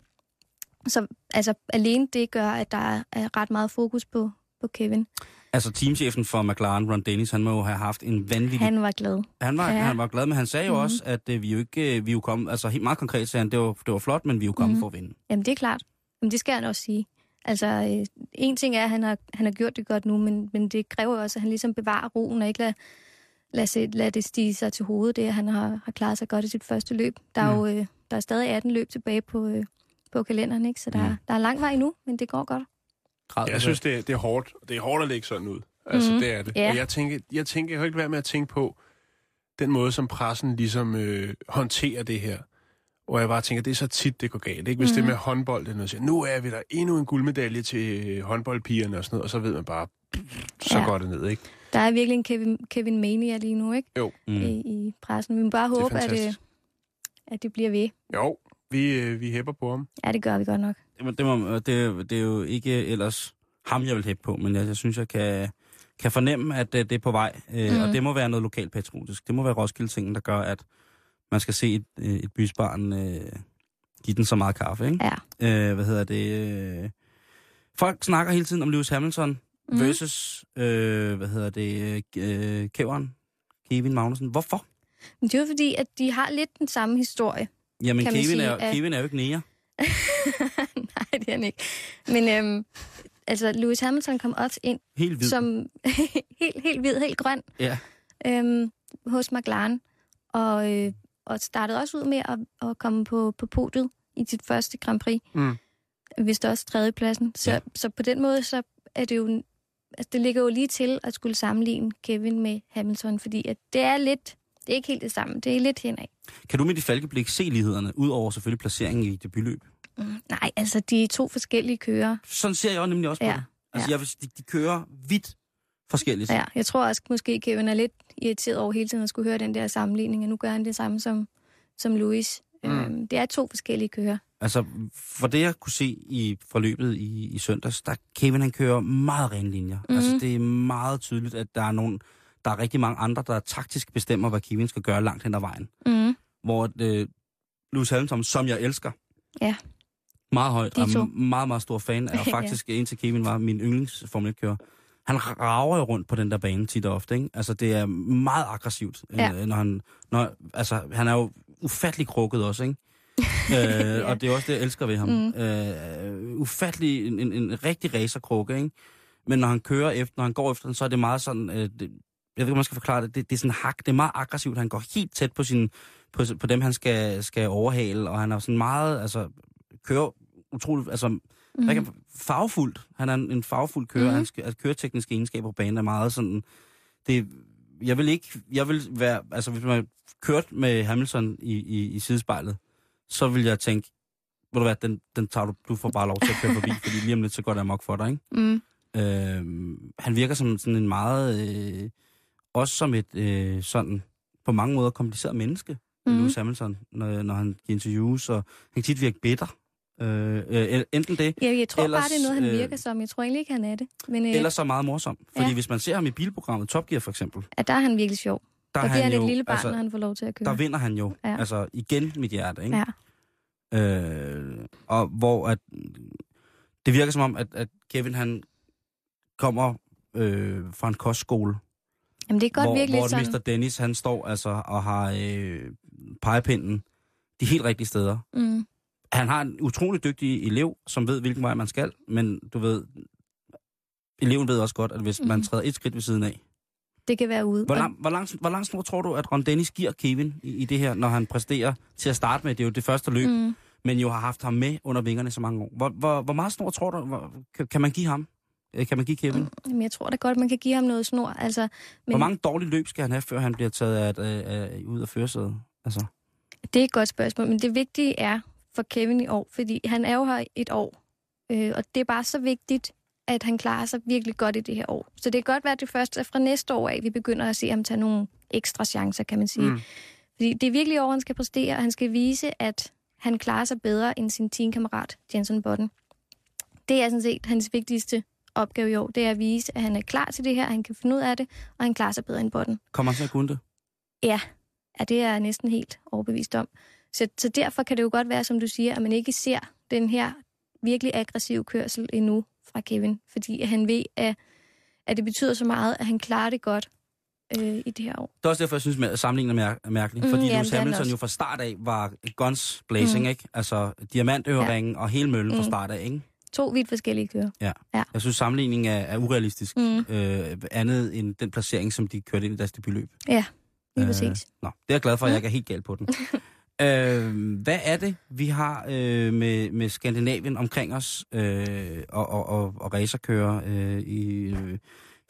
Så altså, alene det gør, at der er, ret meget fokus på, på Kevin. Altså teamchefen for McLaren, Ron Dennis, han må jo have haft en vanvittig... Han var glad. Han var, Ja. han var glad, men han sagde jo Mhm. mm-hmm. også, at øh, vi jo ikke øh, vi jo kom, altså helt meget konkret sagde han, det var, det var flot, men vi er jo kommet Mhm. mm-hmm. for at vinde. Jamen, det er klart. Jamen, det skal han også sige. Altså, øh, en ting er, at han har, han har gjort det godt nu, men, men det kræver også, at han ligesom bevarer roen og ikke lader lad, se, lad det stige sig til hovedet, det at han har, har klaret sig godt i sit første løb. Der er Mm. jo øh, der er stadig 18 løb tilbage på, øh, på kalenderen, ikke? så der, Mm. mm. der er lang vej endnu, men det går godt. Jeg synes, det er, det er hårdt. Det er hårdt at lægge sådan ud. Altså, Mhm. det er det. Ja. Og jeg tænker, jeg tænker, jeg kan ikke være med at tænke på den måde, som pressen ligesom øh, håndterer det her. Og jeg bare tænker, det er så tit, det går galt. Ikke? Hvis mm. det er Mhm. med håndbold, det er noget, siger, nu er vi der endnu en guldmedalje til øh, håndboldpigerne og sådan noget, og så ved man bare, så Ja. går det ned, ikke? Der er virkelig en Kevin, Kevin Mania lige nu, ikke? Jo. Mm. I, I pressen. Vi må bare Det håbe, at det, fantastisk. at det bliver ved. Jo, vi, øh, vi hæpper på ham. Ja, det gør vi godt nok. Det, må- det, må, det, det er jo ikke ellers ham, jeg vil hæppe på, men jeg, jeg synes, jeg kan, kan fornemme, at det, det er på vej. Øh, Mhm. Og det må være noget lokalt patriotisk. Det må være Roskilde-tingen, der gør, at man skal se et, øh, et bysbarn øh, give den så meget kaffe, ikke? Ja. Øh, hvad hedder det? Øh, folk snakker hele tiden om Lewis Hamilton Mhm. versus, øh, hvad hedder det, øh, kæveren, Kevin Magnussen. Hvorfor? Men det er jo fordi, at de har lidt den samme historie. Jamen, Kevin, sige, er, at- Kevin er jo ikke nære. Nej, det er han ikke. Men øhm, altså, Lewis Hamilton kom også ind Helt hvid. som helt, helt hvid, helt grøn Ja. øhm, hos McLaren. Og, øh, og startede også ud med at, at komme på, på podiet i sit første Grand Prix. Mm. Vist også tredjepladsen. Så, ja. så på den måde, så er det jo... Altså, det ligger jo lige til at skulle sammenligne Kevin med Hamilton, fordi at det er lidt... Det er ikke helt det samme. Det er lidt henad. Kan du med dit falkeblik se lighederne, udover selvfølgelig placeringen i debutløb? Mm, nej, altså, de er to forskellige kører. Sådan ser jeg jo nemlig også på Ja, det. Altså, ja. jeg de, de kører vidt forskelligt. Ja, jeg tror også, måske Kevin er lidt irriteret over hele tiden at skulle høre den der sammenligning, og nu gør han det samme som, som Louis. Mm. Øhm, det er to forskellige kører. Altså, for det jeg kunne se i forløbet i, i søndags, der Kevin han kører meget rene linjer. Mm. Altså, det er meget tydeligt, at der er nogen, der er rigtig mange andre, der taktisk bestemmer, hvad Kevin skal gøre langt hen ad vejen. Mm. Hvor øh, Lewis Hamilton, som jeg elsker, Ja. meget højt, og meget, meget stor fan, og Ja. faktisk indtil Kevin var min yndlings Formel 1-kører. Han rager jo rundt på den der bane tit og ofte, ikke? Altså, det er meget aggressivt, Ja. øh, når han... Når, altså, han er jo ufattelig krukket også, ikke? Øh, og det er også det, jeg elsker ved ham. Mm. Øh, ufattelig, en, en, en rigtig racerkrukke, ikke? Men når han kører efter, når han går efter den, så er det meget sådan... Øh, det, jeg ved ikke, man skal forklare det. det. Det er sådan hak, det er meget aggressivt. Han går helt tæt på, sin, på, på dem, han skal, skal overhale, og han er sådan meget, altså, kører utroligt, altså, mm. kan, farvefuldt. Han er en, en farvefuld kører. Mm. Hans altså, køretekniske egenskaber på banen er meget sådan, det, jeg vil ikke, jeg vil være, altså hvis man kørt med Hamilton i, i, i sidespejlet, så vil jeg tænke, ved du hvad, den, den tager du, du får bare lov til at køre forbi, fordi lige om lidt, så går det amok for dig, ikke? Mm. Øh, han virker som sådan en meget, øh, også som et øh, sådan, på mange måder kompliceret menneske, mm. Lewis Hamilton, når, når han giver interviews, og han kan tit virke bitter. Øh, øh, enten det, Ja, jeg tror Ellers, bare, det er noget, han øh, virker som. Jeg tror egentlig ikke, han er det. Men øh, eller så meget morsom. Fordi Ja. hvis man ser ham i bilprogrammet Top Gear for eksempel, at der er han virkelig sjov. der, Der er bliver han han et lille barn, altså, når han får lov til at køre. der vinder han jo, Ja. altså igen mit hjerte, ikke? Ja. Øh, og hvor at, det virker som om, at, at Kevin han kommer øh, fra en kostskole, Jamen, det er godt hvor, virkelig hvor sådan. Mr. Dennis han står altså og har øh, pegepinden de helt rigtige steder. Mm. Han har en utrolig dygtig elev, som ved, hvilken vej man skal, men du ved, eleven ved også godt, at hvis mm. man træder et skridt ved siden af, Det kan være ude. hvor, lang, hvor, lang, hvor lang snor tror du, at Ron Dennis giver Kevin i, i det her, når han præsterer til at starte med? Det er jo det første løb, mm. Men jo har haft ham med under vingerne så mange år. Hvor, hvor, hvor meget snor tror du, hvor, kan, man give ham? Øh, Kan man give Kevin? Jamen, jeg tror da godt, man kan give ham noget snor. Altså, Men... Hvor mange dårlige løb skal han have, før han bliver taget af, af, af, ud af førersædet? Altså, det er et godt spørgsmål. Men det vigtige er for Kevin i år, fordi han er jo her et år. Øh, og det er bare så vigtigt, at han klarer sig virkelig godt i det her år. Så det kan godt være, at det først er fra næste år af, vi begynder at se ham tage nogle ekstra chancer, kan man sige. Mm. Fordi det er virkelig år, han skal præstere, og han skal vise, at han klarer sig bedre end sin teamkammerat Jensen Button. Det er sådan set hans vigtigste opgave i år. Det er at vise, at han er klar til det her, han kan finde ud af det, og han klarer sig bedre end Button. Kommer han at kunne det? Ja, ja det er jeg næsten helt overbevist om. Så, så derfor kan det jo godt være, som du siger, at man ikke ser den her virkelig aggressive kørsel endnu fra Kevin. Fordi han ved, at, at det betyder så meget, at han klarer det godt øh, i det her år. Det er også derfor, jeg synes, at sammenligningen er mær- mærkelig. Mm, fordi jamen, Lewis Hamilton jo fra start af var guns blazing, Mm. ikke? Altså diamantøringen ja. og hele møllen fra Mm. start af, ikke? To vidt forskellige kører. Jeg synes, sammenligningen er, er urealistisk. Mm. Øh, andet end den placering, som de kørte ind i deres debutløb. Ja, lige Øh, præcis. Nå, det er jeg glad for, at jeg Mm. ikke er helt galt på den. øh, hvad er det, vi har øh, med, med Skandinavien omkring os øh, og, og, og, og racerkører? Øh, i, øh,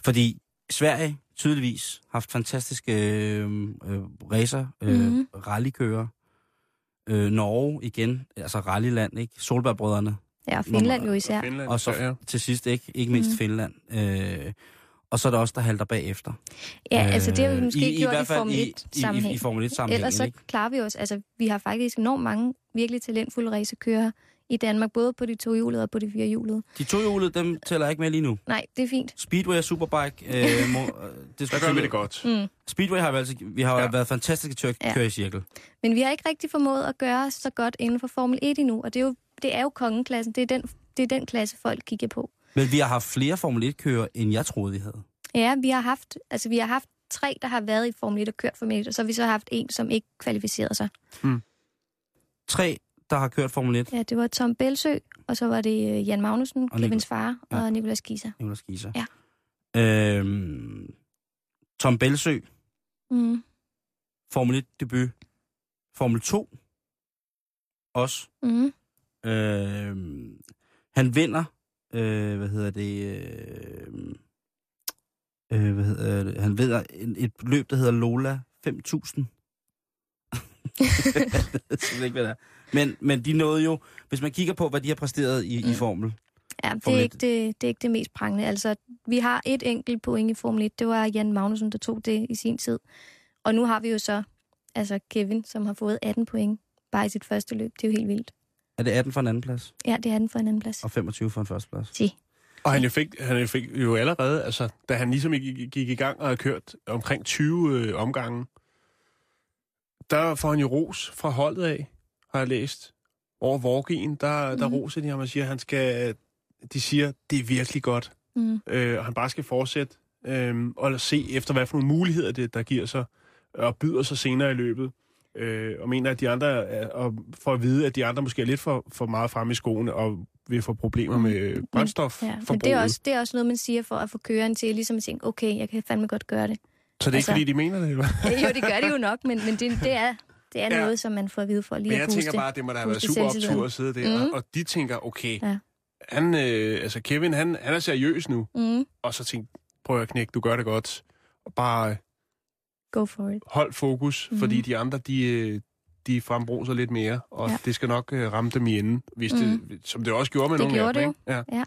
fordi Sverige tydeligvis haft fantastiske øh, øh, racer, øh, mm. rallykører. Øh, Norge igen, altså rallyland, ikke? Solbergbrødrene. Ja, og Finland jo især. Finland, Og så ja. til sidst ikke, ikke mindst mm. Finland. Øh, og så er der også der halter bagefter. Ja, altså det har vi Øh, måske i, i, gjort i, hvert fald Formel i, i, 1-sammenhæng. i, i Formel 1-sammenhæng, Ellers så ikke? klarer vi os. Altså, vi har faktisk enormt mange virkelig talentfulde racerkører i Danmark, både på de to hjulede og på de fire hjulede. De to hjulede, dem tæller jeg ikke med lige nu. Nej, det er fint. Speedway og Superbike, øh, må, øh, det skal gør vi det godt. Mm. Speedway har vi altså, vi har ja. Været fantastiske til at Ja. køre i cirkel. Men vi har ikke rigtig formået at gøre så godt inden for Formel 1 endnu, og det er jo, det er jo kongeklassen. Det er, den, det er den klasse, folk kigger på. Men vi har haft flere Formel 1-kører, end jeg troede, vi havde. Ja, vi har haft, altså, vi har haft tre, der har været i Formel 1 og kørt Formel 1, og så har vi så haft en, som ikke kvalificerede sig. Tre, der har kørt Formel 1. Ja, det var Tom Belsø, og så var det øh, Jan Magnussen, Og Kevins far, Ja. og Nicolas Gisa. Jonas Giser. Ja. Øhm, Tom Belsø, Mm. Formel 1-debut. Formel 2, også. Mm. Øh, han vinder, øh, hvad hedder det, øh, øh, hvad hedder det, han vinder et, et løb, der hedder Lola 5000. jeg ved ikke, hvad det er. Men, men de nåede jo, hvis man kigger på, hvad de har præsteret i, mm. i. Formel. Ja, det er, ikke det, det er ikke det mest prangende. Altså, vi har et enkelt point i Formel 1. Det var Jan Magnussen, der tog det i sin tid. Og nu har vi jo så altså Kevin, som har fået 18 point bare i sit første løb. Det er jo helt vildt. Er det 18 for en anden plads, Ja, det er den for en anden plads. og 25 for en første plads? Sig. Og han jo fik, han jo fik jo allerede, altså, da han ligesom gik, gik i gang og havde kørt omkring 20 øh, omgange, der får han jo ros fra holdet af, har jeg læst. Over Vorgien, der, der Mhm. roser de ham og siger, at han skal, de siger, det er virkelig godt, Mm. øh, og han bare skal fortsætte øh, og se efter, hvad for nogle muligheder det, der giver sig, og byder sig senere i løbet. Øh, og mener, at de andre, er, og for at vide, at de andre måske er lidt for, for meget fremme i skoene, og vil få problemer Mm. med brændstof. Ja, men det er, også, det er også noget, man siger for at få køreren til ligesom at tænke, okay, jeg kan fandme godt gøre det. Så det er ikke, altså- fordi de mener det, eller? jo, det gør det jo nok, men, men det, det er, det er Ja. noget, som man får at vide for lige Men at jeg booste. tænker bare, at det må da have været super optur at sidde der, mm. og de tænker, okay, Ja. han, øh, altså Kevin, han, han er seriøs nu, Mm, og så tænkte, prøv at knække, du gør det godt, og bare øh, go for it. hold fokus, mm. fordi de andre, de, øh, de frembruser lidt mere, og ja. Ja. det skal nok øh, ramme dem i enden, hvis Mhm. det, som det også gjorde med Det nogle af gjorde dem, det ikke? Ja.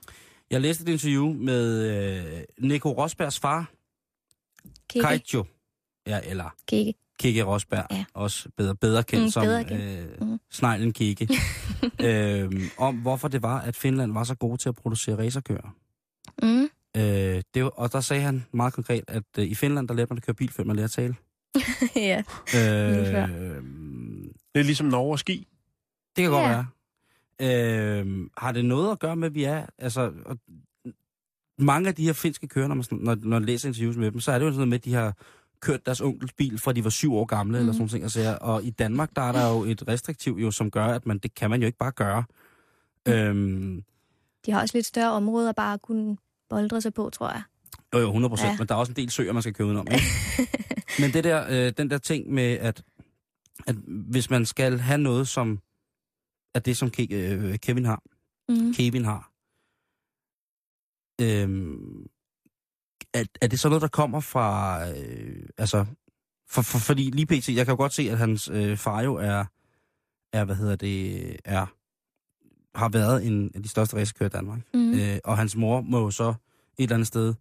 Jeg læste et interview med øh, Nico Rosbergs far, Kikke, Kaijo. Ja, eller kikke. Kikke Rosberg, Ja. også bedre, bedre kendt Mm, som bedre kendt. øh, Mm. sneglen Kikke, øhm, om hvorfor det var, at Finland var så gode til at producere racerkører. Mm. Øh, det var, og der sagde han meget konkret, at øh, i Finland, der lærte man at køre bil, før man lærer at tale. ja. Øh, Det er ligesom Norge og ski. det kan godt Ja. være. Øh, har det noget at gøre med, at vi er... Altså, og, mange af de her finske kører, når man, når, når man læser interviews med dem, så er det jo sådan noget med, at de har kørt deres onkels bil, fra de var syv år gamle, mm. eller Mhm. sådan ting. Og, så, og i Danmark, der er der jo et restriktiv, jo, som gør, at man, det kan man jo ikke bare gøre. Mm. Øhm, De har også lidt større områder bare at kunne boldre sig på, tror jeg. jo, jo, 100 procent, Ja. men der er også en del søer, man skal køre udenom. Ikke? men det der, øh, den der ting med, at, at hvis man skal have noget, som er det, som Ke- øh, Kevin har, Mm. Kevin har. Øhm, er, er det så noget, der kommer fra, øh, altså, for, for, fordi lige pt, jeg kan jo godt se, at hans øh, far jo er, er, hvad hedder det, er, har været en af de største racerkører i Danmark. Mm. Øh, og hans mor må jo så et eller andet sted,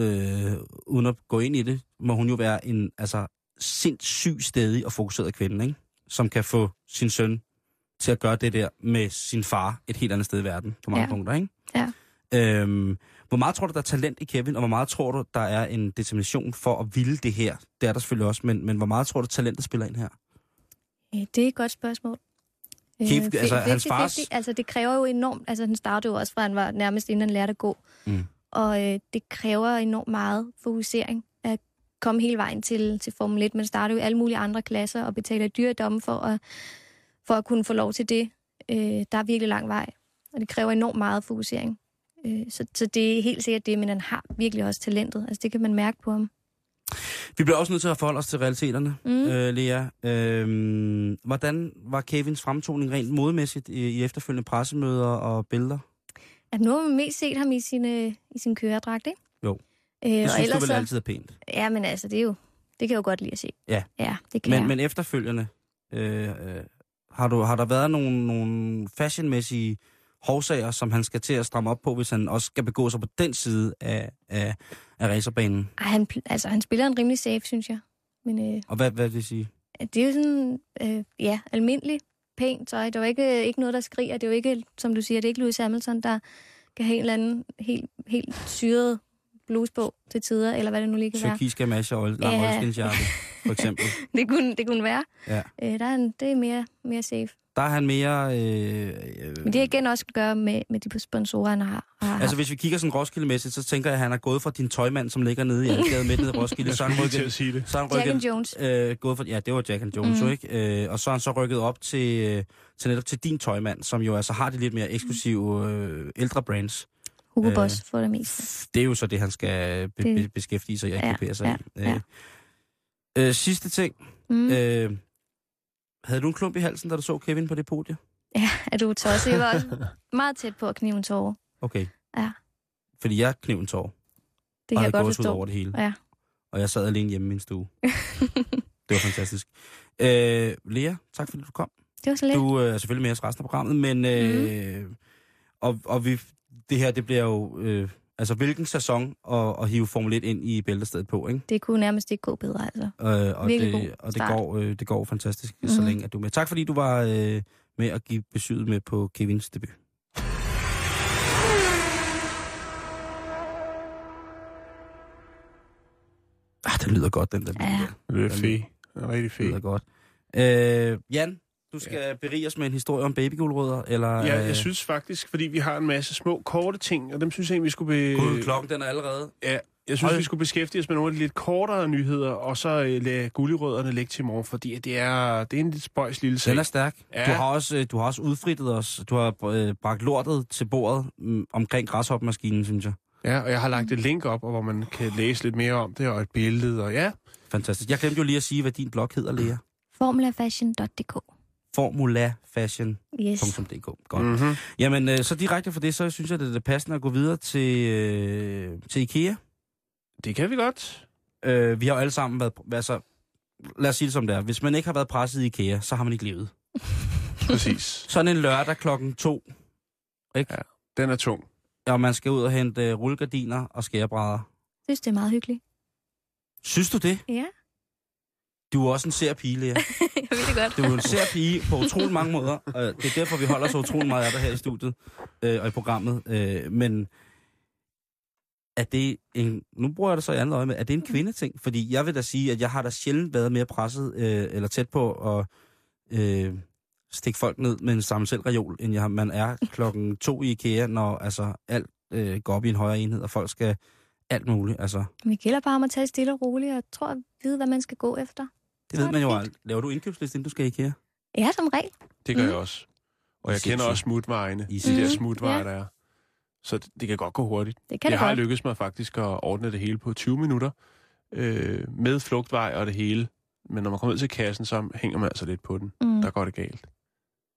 øh, uden at gå ind i det, må hun jo være en, altså, sindssygt stedig og fokuseret kvinde, ikke? Som kan få sin søn til at gøre det der med sin far et helt andet sted i verden, på mange Ja. punkter, ikke? Ja. Øhm, hvor meget tror du, der er talent i Kevin, og hvor meget tror du, der er en determination for at ville det her? Det er der selvfølgelig også, men, men hvor meget tror du, talentet spiller ind her? Øh, Det er et godt spørgsmål. Øh, Kæft, fi- altså, hans 50-50. fars- Altså, det kræver jo enormt... Altså, han startede jo også fra, han var nærmest inden han lærte at gå. Mm. Og øh, det kræver enormt meget fokusering at komme hele vejen til, til Formel 1. Man starter jo i alle mulige andre klasser og betaler dyredomme for at, for at kunne få lov til det. Øh, der er virkelig lang vej, og det kræver enormt meget fokusering. Øh, så, så det er helt sikkert det, men han har virkelig også talentet. Altså, det kan man mærke på ham. Vi bliver også nødt til at forholde os til realiteterne, Mm. øh, Lea. Øhm, hvordan var Kevins fremtoning rent modemæssigt i, i efterfølgende pressemøder og billeder? At nu har man mest set ham i sin, øh, i sin køredragt, ikke? Jo. Øh, Det og synes du ellers vel så- altid er pænt. Ja, men altså, det er jo... Det kan jeg jo godt lide at se. Ja. Ja, det kan Men, jeg. men efterfølgende, øh, øh, har, du, har der været nogle, nogle fashionmæssige hovsager, som han skal til at stramme op på, hvis han også skal begå sig på den side af, af, af racerbanen? Ej, han, altså, han spiller en rimelig safe, synes jeg. Men øh, Og hvad, hvad vil det sige? det er jo sådan, øh, ja, almindelig pænt tøj. Det er jo ikke, ikke noget, der skriger. Det er jo ikke, som du siger, det er ikke Louis Hamilton, der kan have en eller anden helt, helt syret bluse på til tider, eller hvad det nu lige kan være. Tyrkisk gamasje og lang ja. for eksempel. Det kunne, det kunne være. Ja. Øh, der er en, det er mere, mere safe. Der er han mere... Øh, øh, Men det har igen også at gøre med, med de sponsorer, han har, har Altså, hvis vi kigger sådan Roskilde-mæssigt, så tænker jeg, at han er gået fra din tøjmand, som ligger nede i Algade midt nede i Roskilde. Så han til at rykket, sige det. så er han Jack and rykket, Jones. øh, gået fra, ja, det var Jack and Jones, Mm. ikke? Øh, og så er han så rykket op til, øh, til netop til din tøjmand, som jo altså har de lidt mere eksklusive øh, ældre brands. Hugo øh, Boss for det meste. Det er jo så det, han skal be, Det- be, beskæftige sig og Ja, sig ja, i. ja. Øh, øh, sidste ting. Mm. Øh, havde du en klump i halsen, da du så Kevin på det podie? Ja, er du tosset? Jeg var også meget tæt på at knive en tårer. Okay. Ja. Fordi jeg kniv en tår. Det kan jeg godt forstå. over det hele. Ja. Og jeg sad alene hjemme i min stue. det var fantastisk. Øh, Lea, tak fordi du kom. Det var så lidt. Du øh, er selvfølgelig med os resten af programmet, men... Øh, Mhm. og, og vi, det her, det bliver jo... Øh, altså, hvilken sæson at, at hive Formel 1 ind i bæltestedet på, ikke? Det kunne nærmest ikke gå bedre, altså. Øh, og Virkelig det, god og det går, øh, det går fantastisk, mm-hmm. så Mhm. længe at du er med. Tak fordi du var øh, med at give besøget med på Kevins debut. Ah, det lyder godt, den der. Ja. Det er fed. Det er rigtig Det fed. lyder godt. Øh, Jan, du skal ja. berige os med en historie om babyguldrødder, eller... Ja, øh, jeg synes faktisk, fordi vi har en masse små, korte ting, og dem synes jeg egentlig, vi skulle... Be... Gud, klokken den er allerede... Ja, jeg synes, Hold. vi skulle beskæftige os med nogle af de lidt kortere nyheder, og så øh, lade gulligrødderne ligge til i morgen, fordi det er, det er en lidt spøjs lille sag. Den er stærk. Ja. Du, har også, øh, du har også udfrittet os. Du har øh, bragt lortet til bordet mm, omkring græshopmaskinen, synes jeg. Ja, og jeg har lagt et link op, hvor man kan læse lidt mere om det, og et billede, og ja. Fantastisk. Jeg glemte jo lige at sige, hvad din blog hedder, Lea. Formulafashion.dk Formulafashion.dk. Yes. Godt. Mm. Mm-hmm. Jamen, øh, så direkte for det, så synes jeg, det er passende at gå videre til, øh, til IKEA. Det kan vi godt. Øh, vi har jo alle sammen været... Altså, lad os sige det som det er. Hvis man ikke har været presset i IKEA, så har man ikke levet. Præcis. Sådan en lørdag klokken to, Den er tung. og man skal ud og hente øh, rullegardiner og skærebrædder. Jeg synes, det er meget hyggeligt. Synes du det? Ja, Du er også en sær pige, Lea. jeg ved det godt. Du er en sær pige på utrolig mange måder. og Det er derfor, vi holder så utrolig meget af dig her i studiet øh, og i programmet. Øh, men er det en... Nu bruger jeg det så i andet øje med. Er det en kvindeting? Fordi jeg vil da sige, at jeg har da sjældent været mere presset øh, eller tæt på at øh, stikke folk ned med en sammensel reol, end jeg, man er klokken to i IKEA, når altså, alt øh, går op i en højere enhed, og folk skal alt muligt. Altså, Men det gælder bare om at tage stille og roligt, og tror at vide, hvad man skal gå efter. Det ved man jo aldrig. Laver du indkøbsliste, inden du skal i IKEA? Ja, som regel. Det gør Mm. jeg også. Og jeg Sindssygt. kender også smutvejene. I De der Mhm. smutveje, Ja. der er. Så det, det kan godt gå hurtigt. Det kan det det har godt. lykkedes mig faktisk at ordne det hele på 20 minutter. Øh, med flugtvej og det hele. Men når man kommer ud til kassen, så hænger man altså lidt på den. Mm. Der går det galt.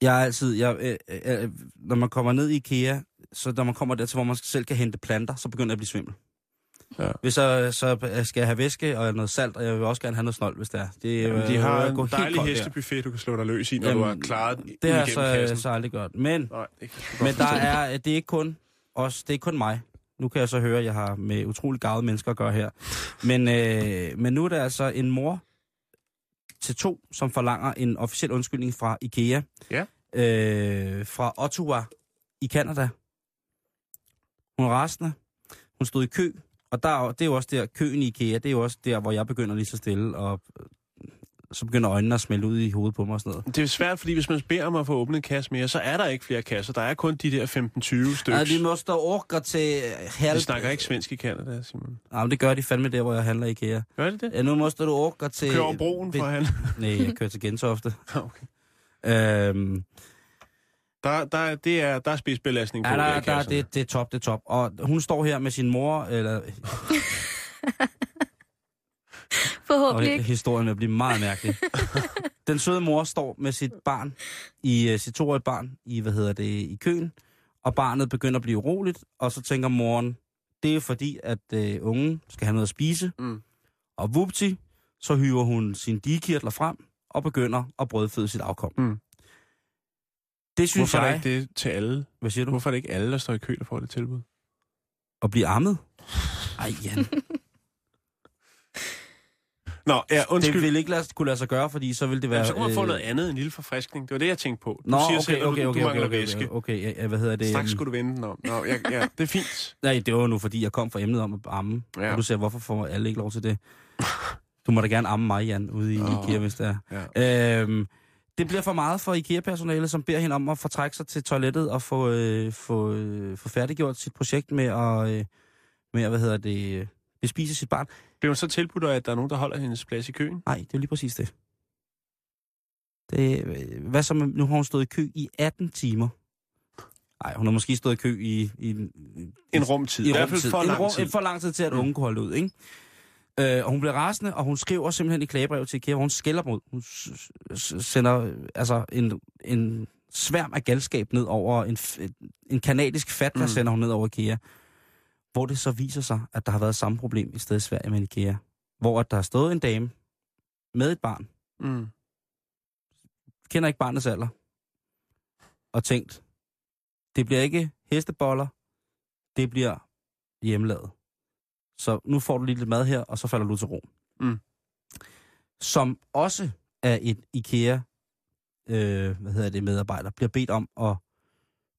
Jeg er altid, jeg, øh, øh, når man kommer ned i IKEA, så når man kommer dertil, hvor man selv kan hente planter, så begynder jeg at blive svimmel. Ja. Hvis så, så skal jeg have væske og noget salt, og jeg vil også gerne have noget snold, hvis det er. Det, Jamen, de øh, har jeg en dejlig hestebuffet, du kan slå dig løs i, når Jamen, du har klaret Det har jeg så, kassen. så aldrig gjort. Men, Nej, det jeg men der er, det er ikke kun os, det er ikke kun mig. Nu kan jeg så høre, at jeg har med utrolig gavede mennesker at gøre her. Men, øh, men nu er der altså en mor til to, som forlanger en officiel undskyldning fra IKEA. Ja. øh, fra Ottawa i Canada. Hun er rasende. Hun stod i kø, og der, er det er jo også der, køen i IKEA, det er jo også der, hvor jeg begynder lige så stille, og øh, så begynder øjnene at smelte ud i hovedet på mig og sådan noget. Det er svært, fordi hvis man beder om at få åbnet en kasse mere, så er der ikke flere kasser. Der er kun de der 15-20 stykker. Ja, vi måste orke til halv... De snakker ikke svensk i Canada, Simon. Nej, men det gør de fandme der, hvor jeg handler i IKEA. Gør de det? Ja, nu måste du orke til... Kører over broen for han. Nej, jeg kører til Gentofte. okay. øhm, Der, der, det er, der er spidsbelastning på ja, der, der, det, det er top, det er top. Og hun står her med sin mor, eller Forhåbentlig og ikke. historien vil blive meget mærkelig. Den søde mor står med sit barn, i uh, sit toårige barn, i, hvad hedder det, i køen, og barnet begynder at blive uroligt, og så tænker moren, det er fordi, at uh, ungen skal have noget at spise, Mm. og vupti, så hyver hun sine digekirtler frem, og begynder at brødføde sit afkom. Mm. Det synes Hvorfor er jeg... det ikke det til alle? Hvad siger du? Hvorfor er det ikke alle, der står i kø, der får det tilbud? At blive ammet? Ej, Jan. Nå, ja, Det undskyld. ville ikke lade, kunne lade sig gøre, fordi så ville det være... Jamen, så kunne man få øh, noget andet, en lille forfriskning. Det var det, jeg tænkte på. Du Nå, siger okay, selv, okay, du, okay, du okay, mangler okay, væske. okay, okay, ja, hvad hedder det? Straks skulle du vende den om. Nå, ja, ja, det er fint. Nej, det var nu, fordi jeg kom fra emnet om at amme. Ja. Ja. Og du siger, hvorfor får alle ikke lov til det? Du må da gerne amme mig, Jan, ude i Åh. IKEA, hvis det er. Ja. Øhm, det bliver for meget for IKEA-personalet, som beder hende om at få trække sig til toilettet og få, øh, få, øh, få færdiggjort sit projekt med at, øh, med at hvad hedder det, øh, bespise sit barn. Bliver hun så tilbudt, at der er nogen, der holder hendes plads i køen? Nej, det er lige præcis det. det øh, hvad så med, nu har hun stået i kø i 18 timer. Nej, hun har måske stået i kø i... i En rumtid. i I hvert fald rumtid. for en lang rum, tid. For lang tid til, at Mm. unge kunne holde ud, ikke? Øh, og hun bliver rasende, og hun skriver simpelthen i klagebrevet til IKEA, hvor hun skælder mod. Hun sender øh, altså en, en sværm af galskab ned over en, en kanadisk fatwa, mm. sender hun ned over IKEA. Hvor det så viser sig, at der har været samme problem i stedet i Sverige med IKEA. Hvor at der har stået en dame med et barn, Mm. kender ikke barnets alder, og tænkt, det bliver ikke hesteboller, det bliver hjemmelavet. Så nu får du lige lidt mad her, og så falder du til ro. Mm. Som også er et IKEA øh, hvad hedder det, medarbejder, bliver bedt om at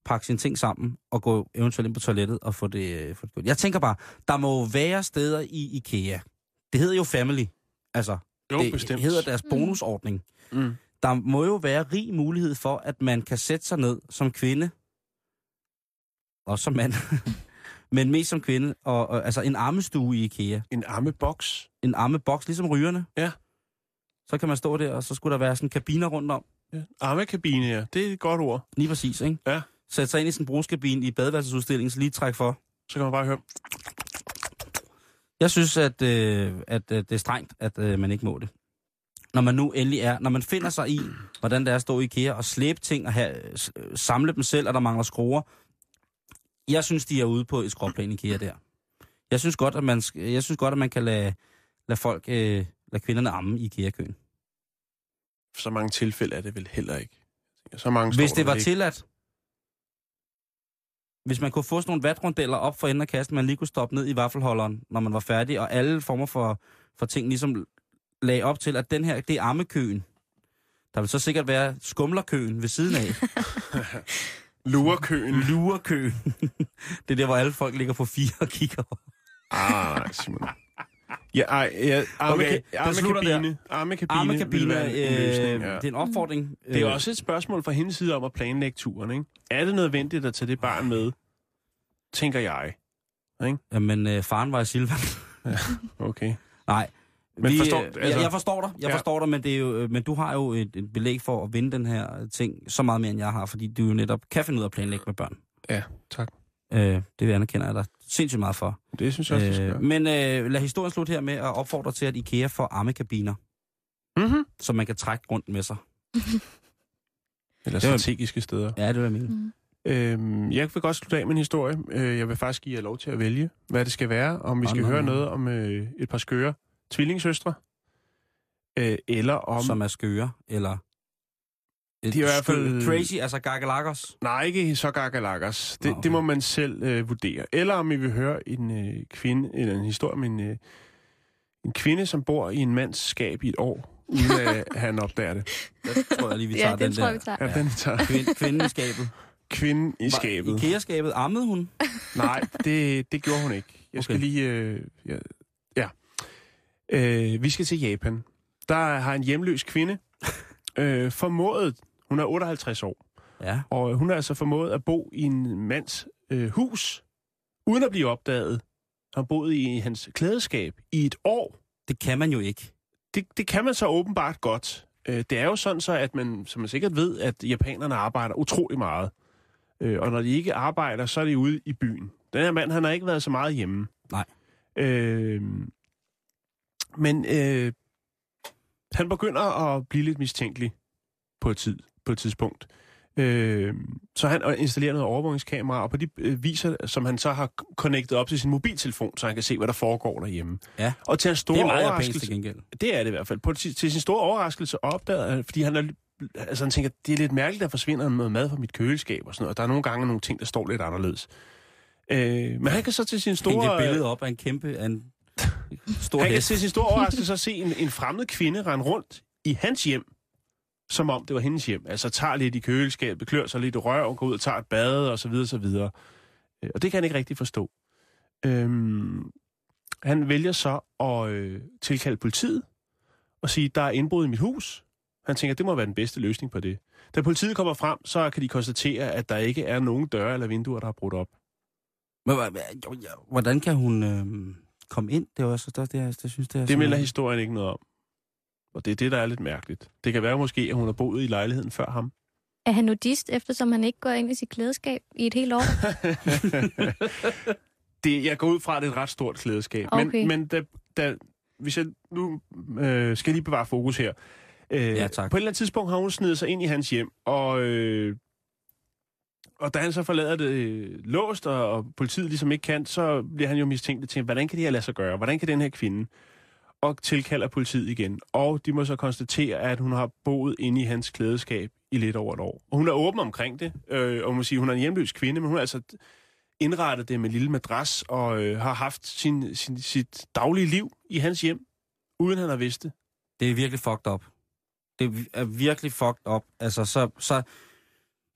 pakke sine ting sammen og gå eventuelt ind på toilettet og få det, øh, få det gjort. Jeg tænker bare, der må være steder i IKEA. Det hedder jo Family. Altså, Jo, det bestemt. hedder deres bonusordning. Mm. Der må jo være rig mulighed for, at man kan sætte sig ned som kvinde, og som mand, men mest som kvinde, og, og altså en armestue i IKEA. En armeboks. En armeboks, ligesom rygerne. Ja. Så kan man stå der, og så skulle der være sådan kabiner rundt om. Ja. Armekabine, ja. Det er et godt ord. Lige præcis, ikke? Ja. Sætte sig ind i sådan en brugskabine i badeværelsesudstillingen, så lige træk for. Så kan man bare høre. Jeg synes, at, øh, at øh, det er strengt, at øh, man ikke må det. Når man nu endelig er, når man finder sig i, hvordan det er at stå i IKEA og slæbe ting og have, s- samle dem selv, og der mangler skruer. Jeg synes, de er ude på et skråplan IKEA der. Jeg synes godt, at man, jeg synes godt, at man kan lade, lade folk, øh, lade kvinderne amme i IKEA-køen. Så mange tilfælde er det vel heller ikke. Så mange Hvis det var ikke. tilladt, hvis man kunne få sådan nogle vatrundeller op for enden af kassen, man lige kunne stoppe ned i vaffelholderen, når man var færdig, og alle former for, for ting ligesom lagde op til, at den her, det er armekøen. Der vil så sikkert være skumlerkøen ved siden af. Lurekøen. Lurekøen. det er der, hvor alle folk ligger på fire og kigger. Ah, nej, Simon. Ja, ej, ja, arme, Okay, armekabine, armekabine, Armekabine, vil være en øh, løsning, ja. det er en opfordring. Det er Øh, også et spørgsmål fra hendes side om at planlægge turen, ikke? Er det nødvendigt at tage det barn med? Tænker jeg. Jamen, øh, faren var i Silvan. Okay. Nej. Men vi, forstår- øh, altså- jeg, jeg forstår dig, jeg Ja. forstår dig, men, det er jo, øh, men du har jo et, et belæg for at vinde den her ting så meget mere, end jeg har, fordi du jo netop kan finde ud af at planlægge med børn. Ja, tak. Øh, det anerkender jeg dig sindssygt meget for. Det synes jeg også, skal Øh, gøre. men øh, lad historien slutte her med at opfordre til, at IKEA får armekabiner, Mm-hmm. som man kan trække rundt med sig. Eller var- strategiske steder. Ja, det jeg mene. Mm. Øhm, jeg vil godt slutte af med en historie. Øh, jeg vil faktisk give jer lov til at vælge, hvad det skal være. Om vi Nå, skal nå, høre noget om øh, et par skøre tvillingssøstre. Øh, eller om... Som er skøre, eller... Et De er i hvert fald- Crazy, altså gagalakos. Nej, ikke så gagalakers. Det, okay. det må man selv øh, vurdere. Eller om I vil høre en øh, kvinde, eller en historie om en, øh, en kvinde, som bor i en mands skab i et år, uden at han opdager det. Der tror jeg lige, vi tager Ja, den den tror der. jeg, vi tager. Ja, den tager Kvind, kvinden i skabet. kvinden i skabet. IKEA-skabet. Ammede hun? Nej, det, det gjorde hun ikke. Jeg skal Okay. lige... Øh, ja. Øh, vi skal til Japan. Der har en hjemløs kvinde øh, formået... Hun er 58 år, Ja. og hun har altså formået at bo i en mands øh, hus, uden at blive opdaget. Har boet i hans klædeskab i et år. Det kan man jo ikke. Det, det kan man så åbenbart godt. Øh, det er jo sådan så, at man, som man sikkert ved, at japanerne arbejder utrolig meget. Øh, og når de ikke arbejder, så er de ude i byen. Den her mand, han har ikke været så meget hjemme. Nej. Øh, men øh, han begynder at blive lidt mistænkelig på et, tid, på et tidspunkt. Øh, så han installerer noget overvågningskamera, og på de øh, viser, som han så har connectet op til sin mobiltelefon, så han kan se, hvad der foregår derhjemme. Ja. Og til hans store Det er meget overraskelse... gengæld. Det er det i hvert fald. På, til, til sin store overraskelse opdager han, fordi han, er, altså han tænker, det er lidt mærkeligt, at der forsvinder noget mad fra mit køleskab og sådan noget. Og der er nogle gange nogle ting, der står lidt anderledes. Øh, men han kan så til sin Store, store... et billede op af en kæmpe, af en stor han kan til sin store overraskelse så se en, en fremmed kvinde rende rundt i hans hjem, som om det var hendes hjem. Altså tager lidt i køleskabet, klør sig lidt i røv, går ud og tager et bad og så videre, så videre. Øh, Og det kan han ikke rigtig forstå. Øhm, han vælger så at øh, tilkalde politiet og sige, der er indbrud i mit hus. Han tænker, det må være den bedste løsning på det. Da politiet kommer frem, så kan de konstatere, at der ikke er nogen døre eller vinduer, der er brudt op. Men, hvordan kan hun øh, komme ind? Det er også det, det, jeg, det synes, det er Det melder historien ikke noget om. Og det er det, der er lidt mærkeligt. Det kan være måske, at hun har boet i lejligheden før ham. Er han nudist, eftersom han ikke går ind i sit klædeskab i et helt år? det, jeg går ud fra, at det er et ret stort klædeskab. Okay. Men, men da, da, hvis jeg nu øh, skal jeg lige bevare fokus her. Øh, Ja, tak. På et eller andet tidspunkt har hun snedet sig ind i hans hjem, og, øh, og da han så forlader det øh, låst, og, og politiet ligesom ikke kan, så bliver han jo mistænkt til, hvordan kan det her lade sig gøre? Hvordan kan den her kvinde? Og tilkalder politiet igen. Og de må så konstatere, at hun har boet inde i hans klædeskab i lidt over et år. Og hun er åben omkring det, øh, og man må sige, hun er en hjemløs kvinde, men hun er altså indrettet det med en lille madras, og øh, har haft sin, sin, sit daglige liv i hans hjem, uden han har vidst det. Det er virkelig fucked up. Det er virkelig fucked up. Altså, så, så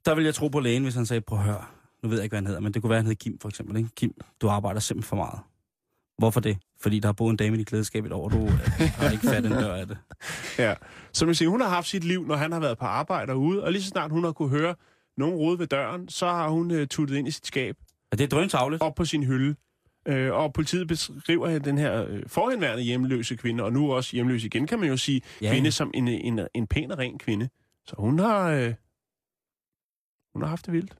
der vil jeg tro på lægen, hvis han sagde, prøv at høre, nu ved jeg ikke, hvad han hedder, men det kunne være, han hed Kim for eksempel. Ikke? Kim, du arbejder simpelthen for meget. Hvorfor det? Fordi der har boet en dame i dit klædeskab et år, og du øh, har ikke fat en dør af det. Ja. Så man siger, hun har haft sit liv, når han har været på arbejde ude, og lige så snart hun har kunne høre nogen rode ved døren, så har hun øh, tuttet ind i sit skab, Og det er drøntavligt. op på sin hylde. Øh, og politiet beskriver den her øh, forhenværende hjemløse kvinde, og nu også hjemløs igen, kan man jo sige, Ja, ja. ja. kvinde som en, en, en pæn og ren kvinde. Så hun har, øh, hun har haft det vildt.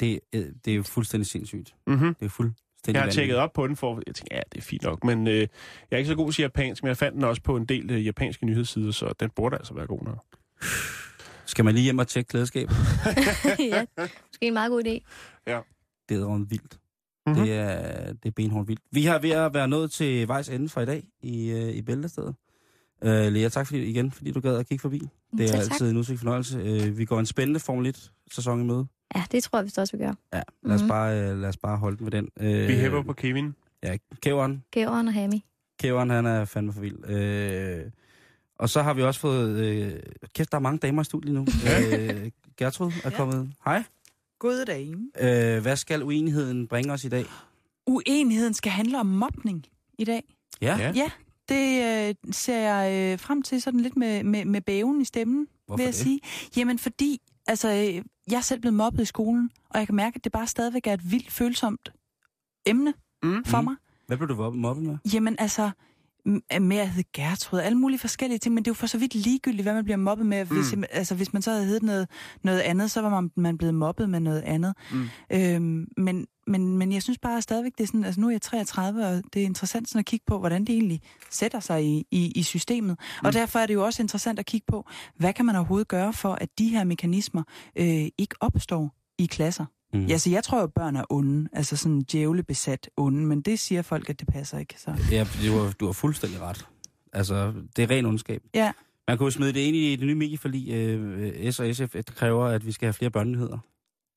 Det, øh, det er jo fuldstændig sindssygt. Mm-hmm. Det er fuldstændig Jeg har tjekket op på den, for jeg tænker, ja, det er fint nok, men øh, jeg er ikke så god til japansk, men jeg fandt den også på en del øh, japanske nyhedssider, så den burde altså være god nok. Skal man lige hjem og tjekke klædeskabet? ja, måske en meget god idé. Det er vildt. Mhm. Det er, det er benhårdt vildt. Vi har ved at være nået til vejs ende for i dag i, øh, i Bæltestedet. Øh, Lea, tak fordi, igen, fordi du gad at kigge forbi. Det er Selv tak. altid en udsigt fornøjelse. Øh, vi går en spændende Formel 1-sæson i møde. Ja, det tror jeg vist også, vi gør. Ja, lad os, Mhm. bare, øh, lad os bare holde den ved den. Øh, Vi hæpper på Kevin. Ja, Kæveren. Gæveren og Hami. Kæveren, han er fandme for vild. Øh, og så har vi også fået... Øh, kæft, der er mange damer i studiet nu. øh, Gertrud er Ja. kommet. Hej. God dag. Øh, hvad skal uenigheden bringe os i dag? Uenigheden skal handle om mobning i dag. Ja, Ja. Ja, det øh, ser jeg øh, frem til sådan lidt med, med, med bæven i stemmen, hvorfor vil jeg det? sige. Jamen fordi, altså, øh, jeg er selv blevet mobbet i skolen, og jeg kan mærke, at det bare stadigvæk er et vildt følsomt emne Mm. for Mm. mig. Hvad blev du mobbet med? Jamen altså, med at hedde Gertrud, alle mulige forskellige ting, men det er jo for så vidt ligegyldigt, hvad man bliver mobbet med. Hvis, Mm. altså, hvis man så havde heddet noget, noget andet, så var man, man blevet mobbet med noget andet. Mm. Øhm, men, men, men jeg synes bare stadigvæk, det er sådan, altså nu er jeg 33, og det er interessant sådan at kigge på, hvordan det egentlig sætter sig i, i, i systemet. Mm. Og derfor er det jo også interessant at kigge på, hvad kan man overhovedet gøre for, at de her mekanismer øh, ikke opstår i klasser. Mm. Ja, så jeg tror jo, at børn er onde, altså sådan djævlebesat onde, men det siger folk, at det passer ikke. Så. Ja, du har, du har fuldstændig ret. Altså, det er ren ondskab. Ja. Man kunne jo smide det ind i det nye medieforlig. Øh, S og SF kræver, at vi skal have flere børnenyheder.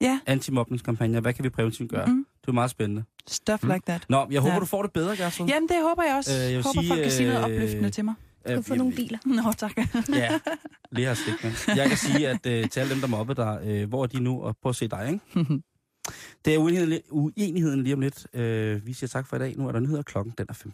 Ja. Antimobningskampagner. Hvad kan vi præventivt gøre? Mm. Det er meget spændende. stuff Mm. like that. Nå, jeg håber, Ja. du får det bedre, Gertrud. Jamen, det håber jeg også. Øh, jeg håber, sige, folk kan sige noget øh, opløftende til mig. Du kan få nogle biler. Nå, tak. Ja, lige har stik med. Jeg kan sige, at øh, til alle dem, der mobbede dig, øh, hvor er de nu? Og prøv at se dig, ikke? Det er uenigheden, uenigheden lige om lidt. Øh, vi siger tak for i dag. Nu er der nyheder. Klokken den er 15.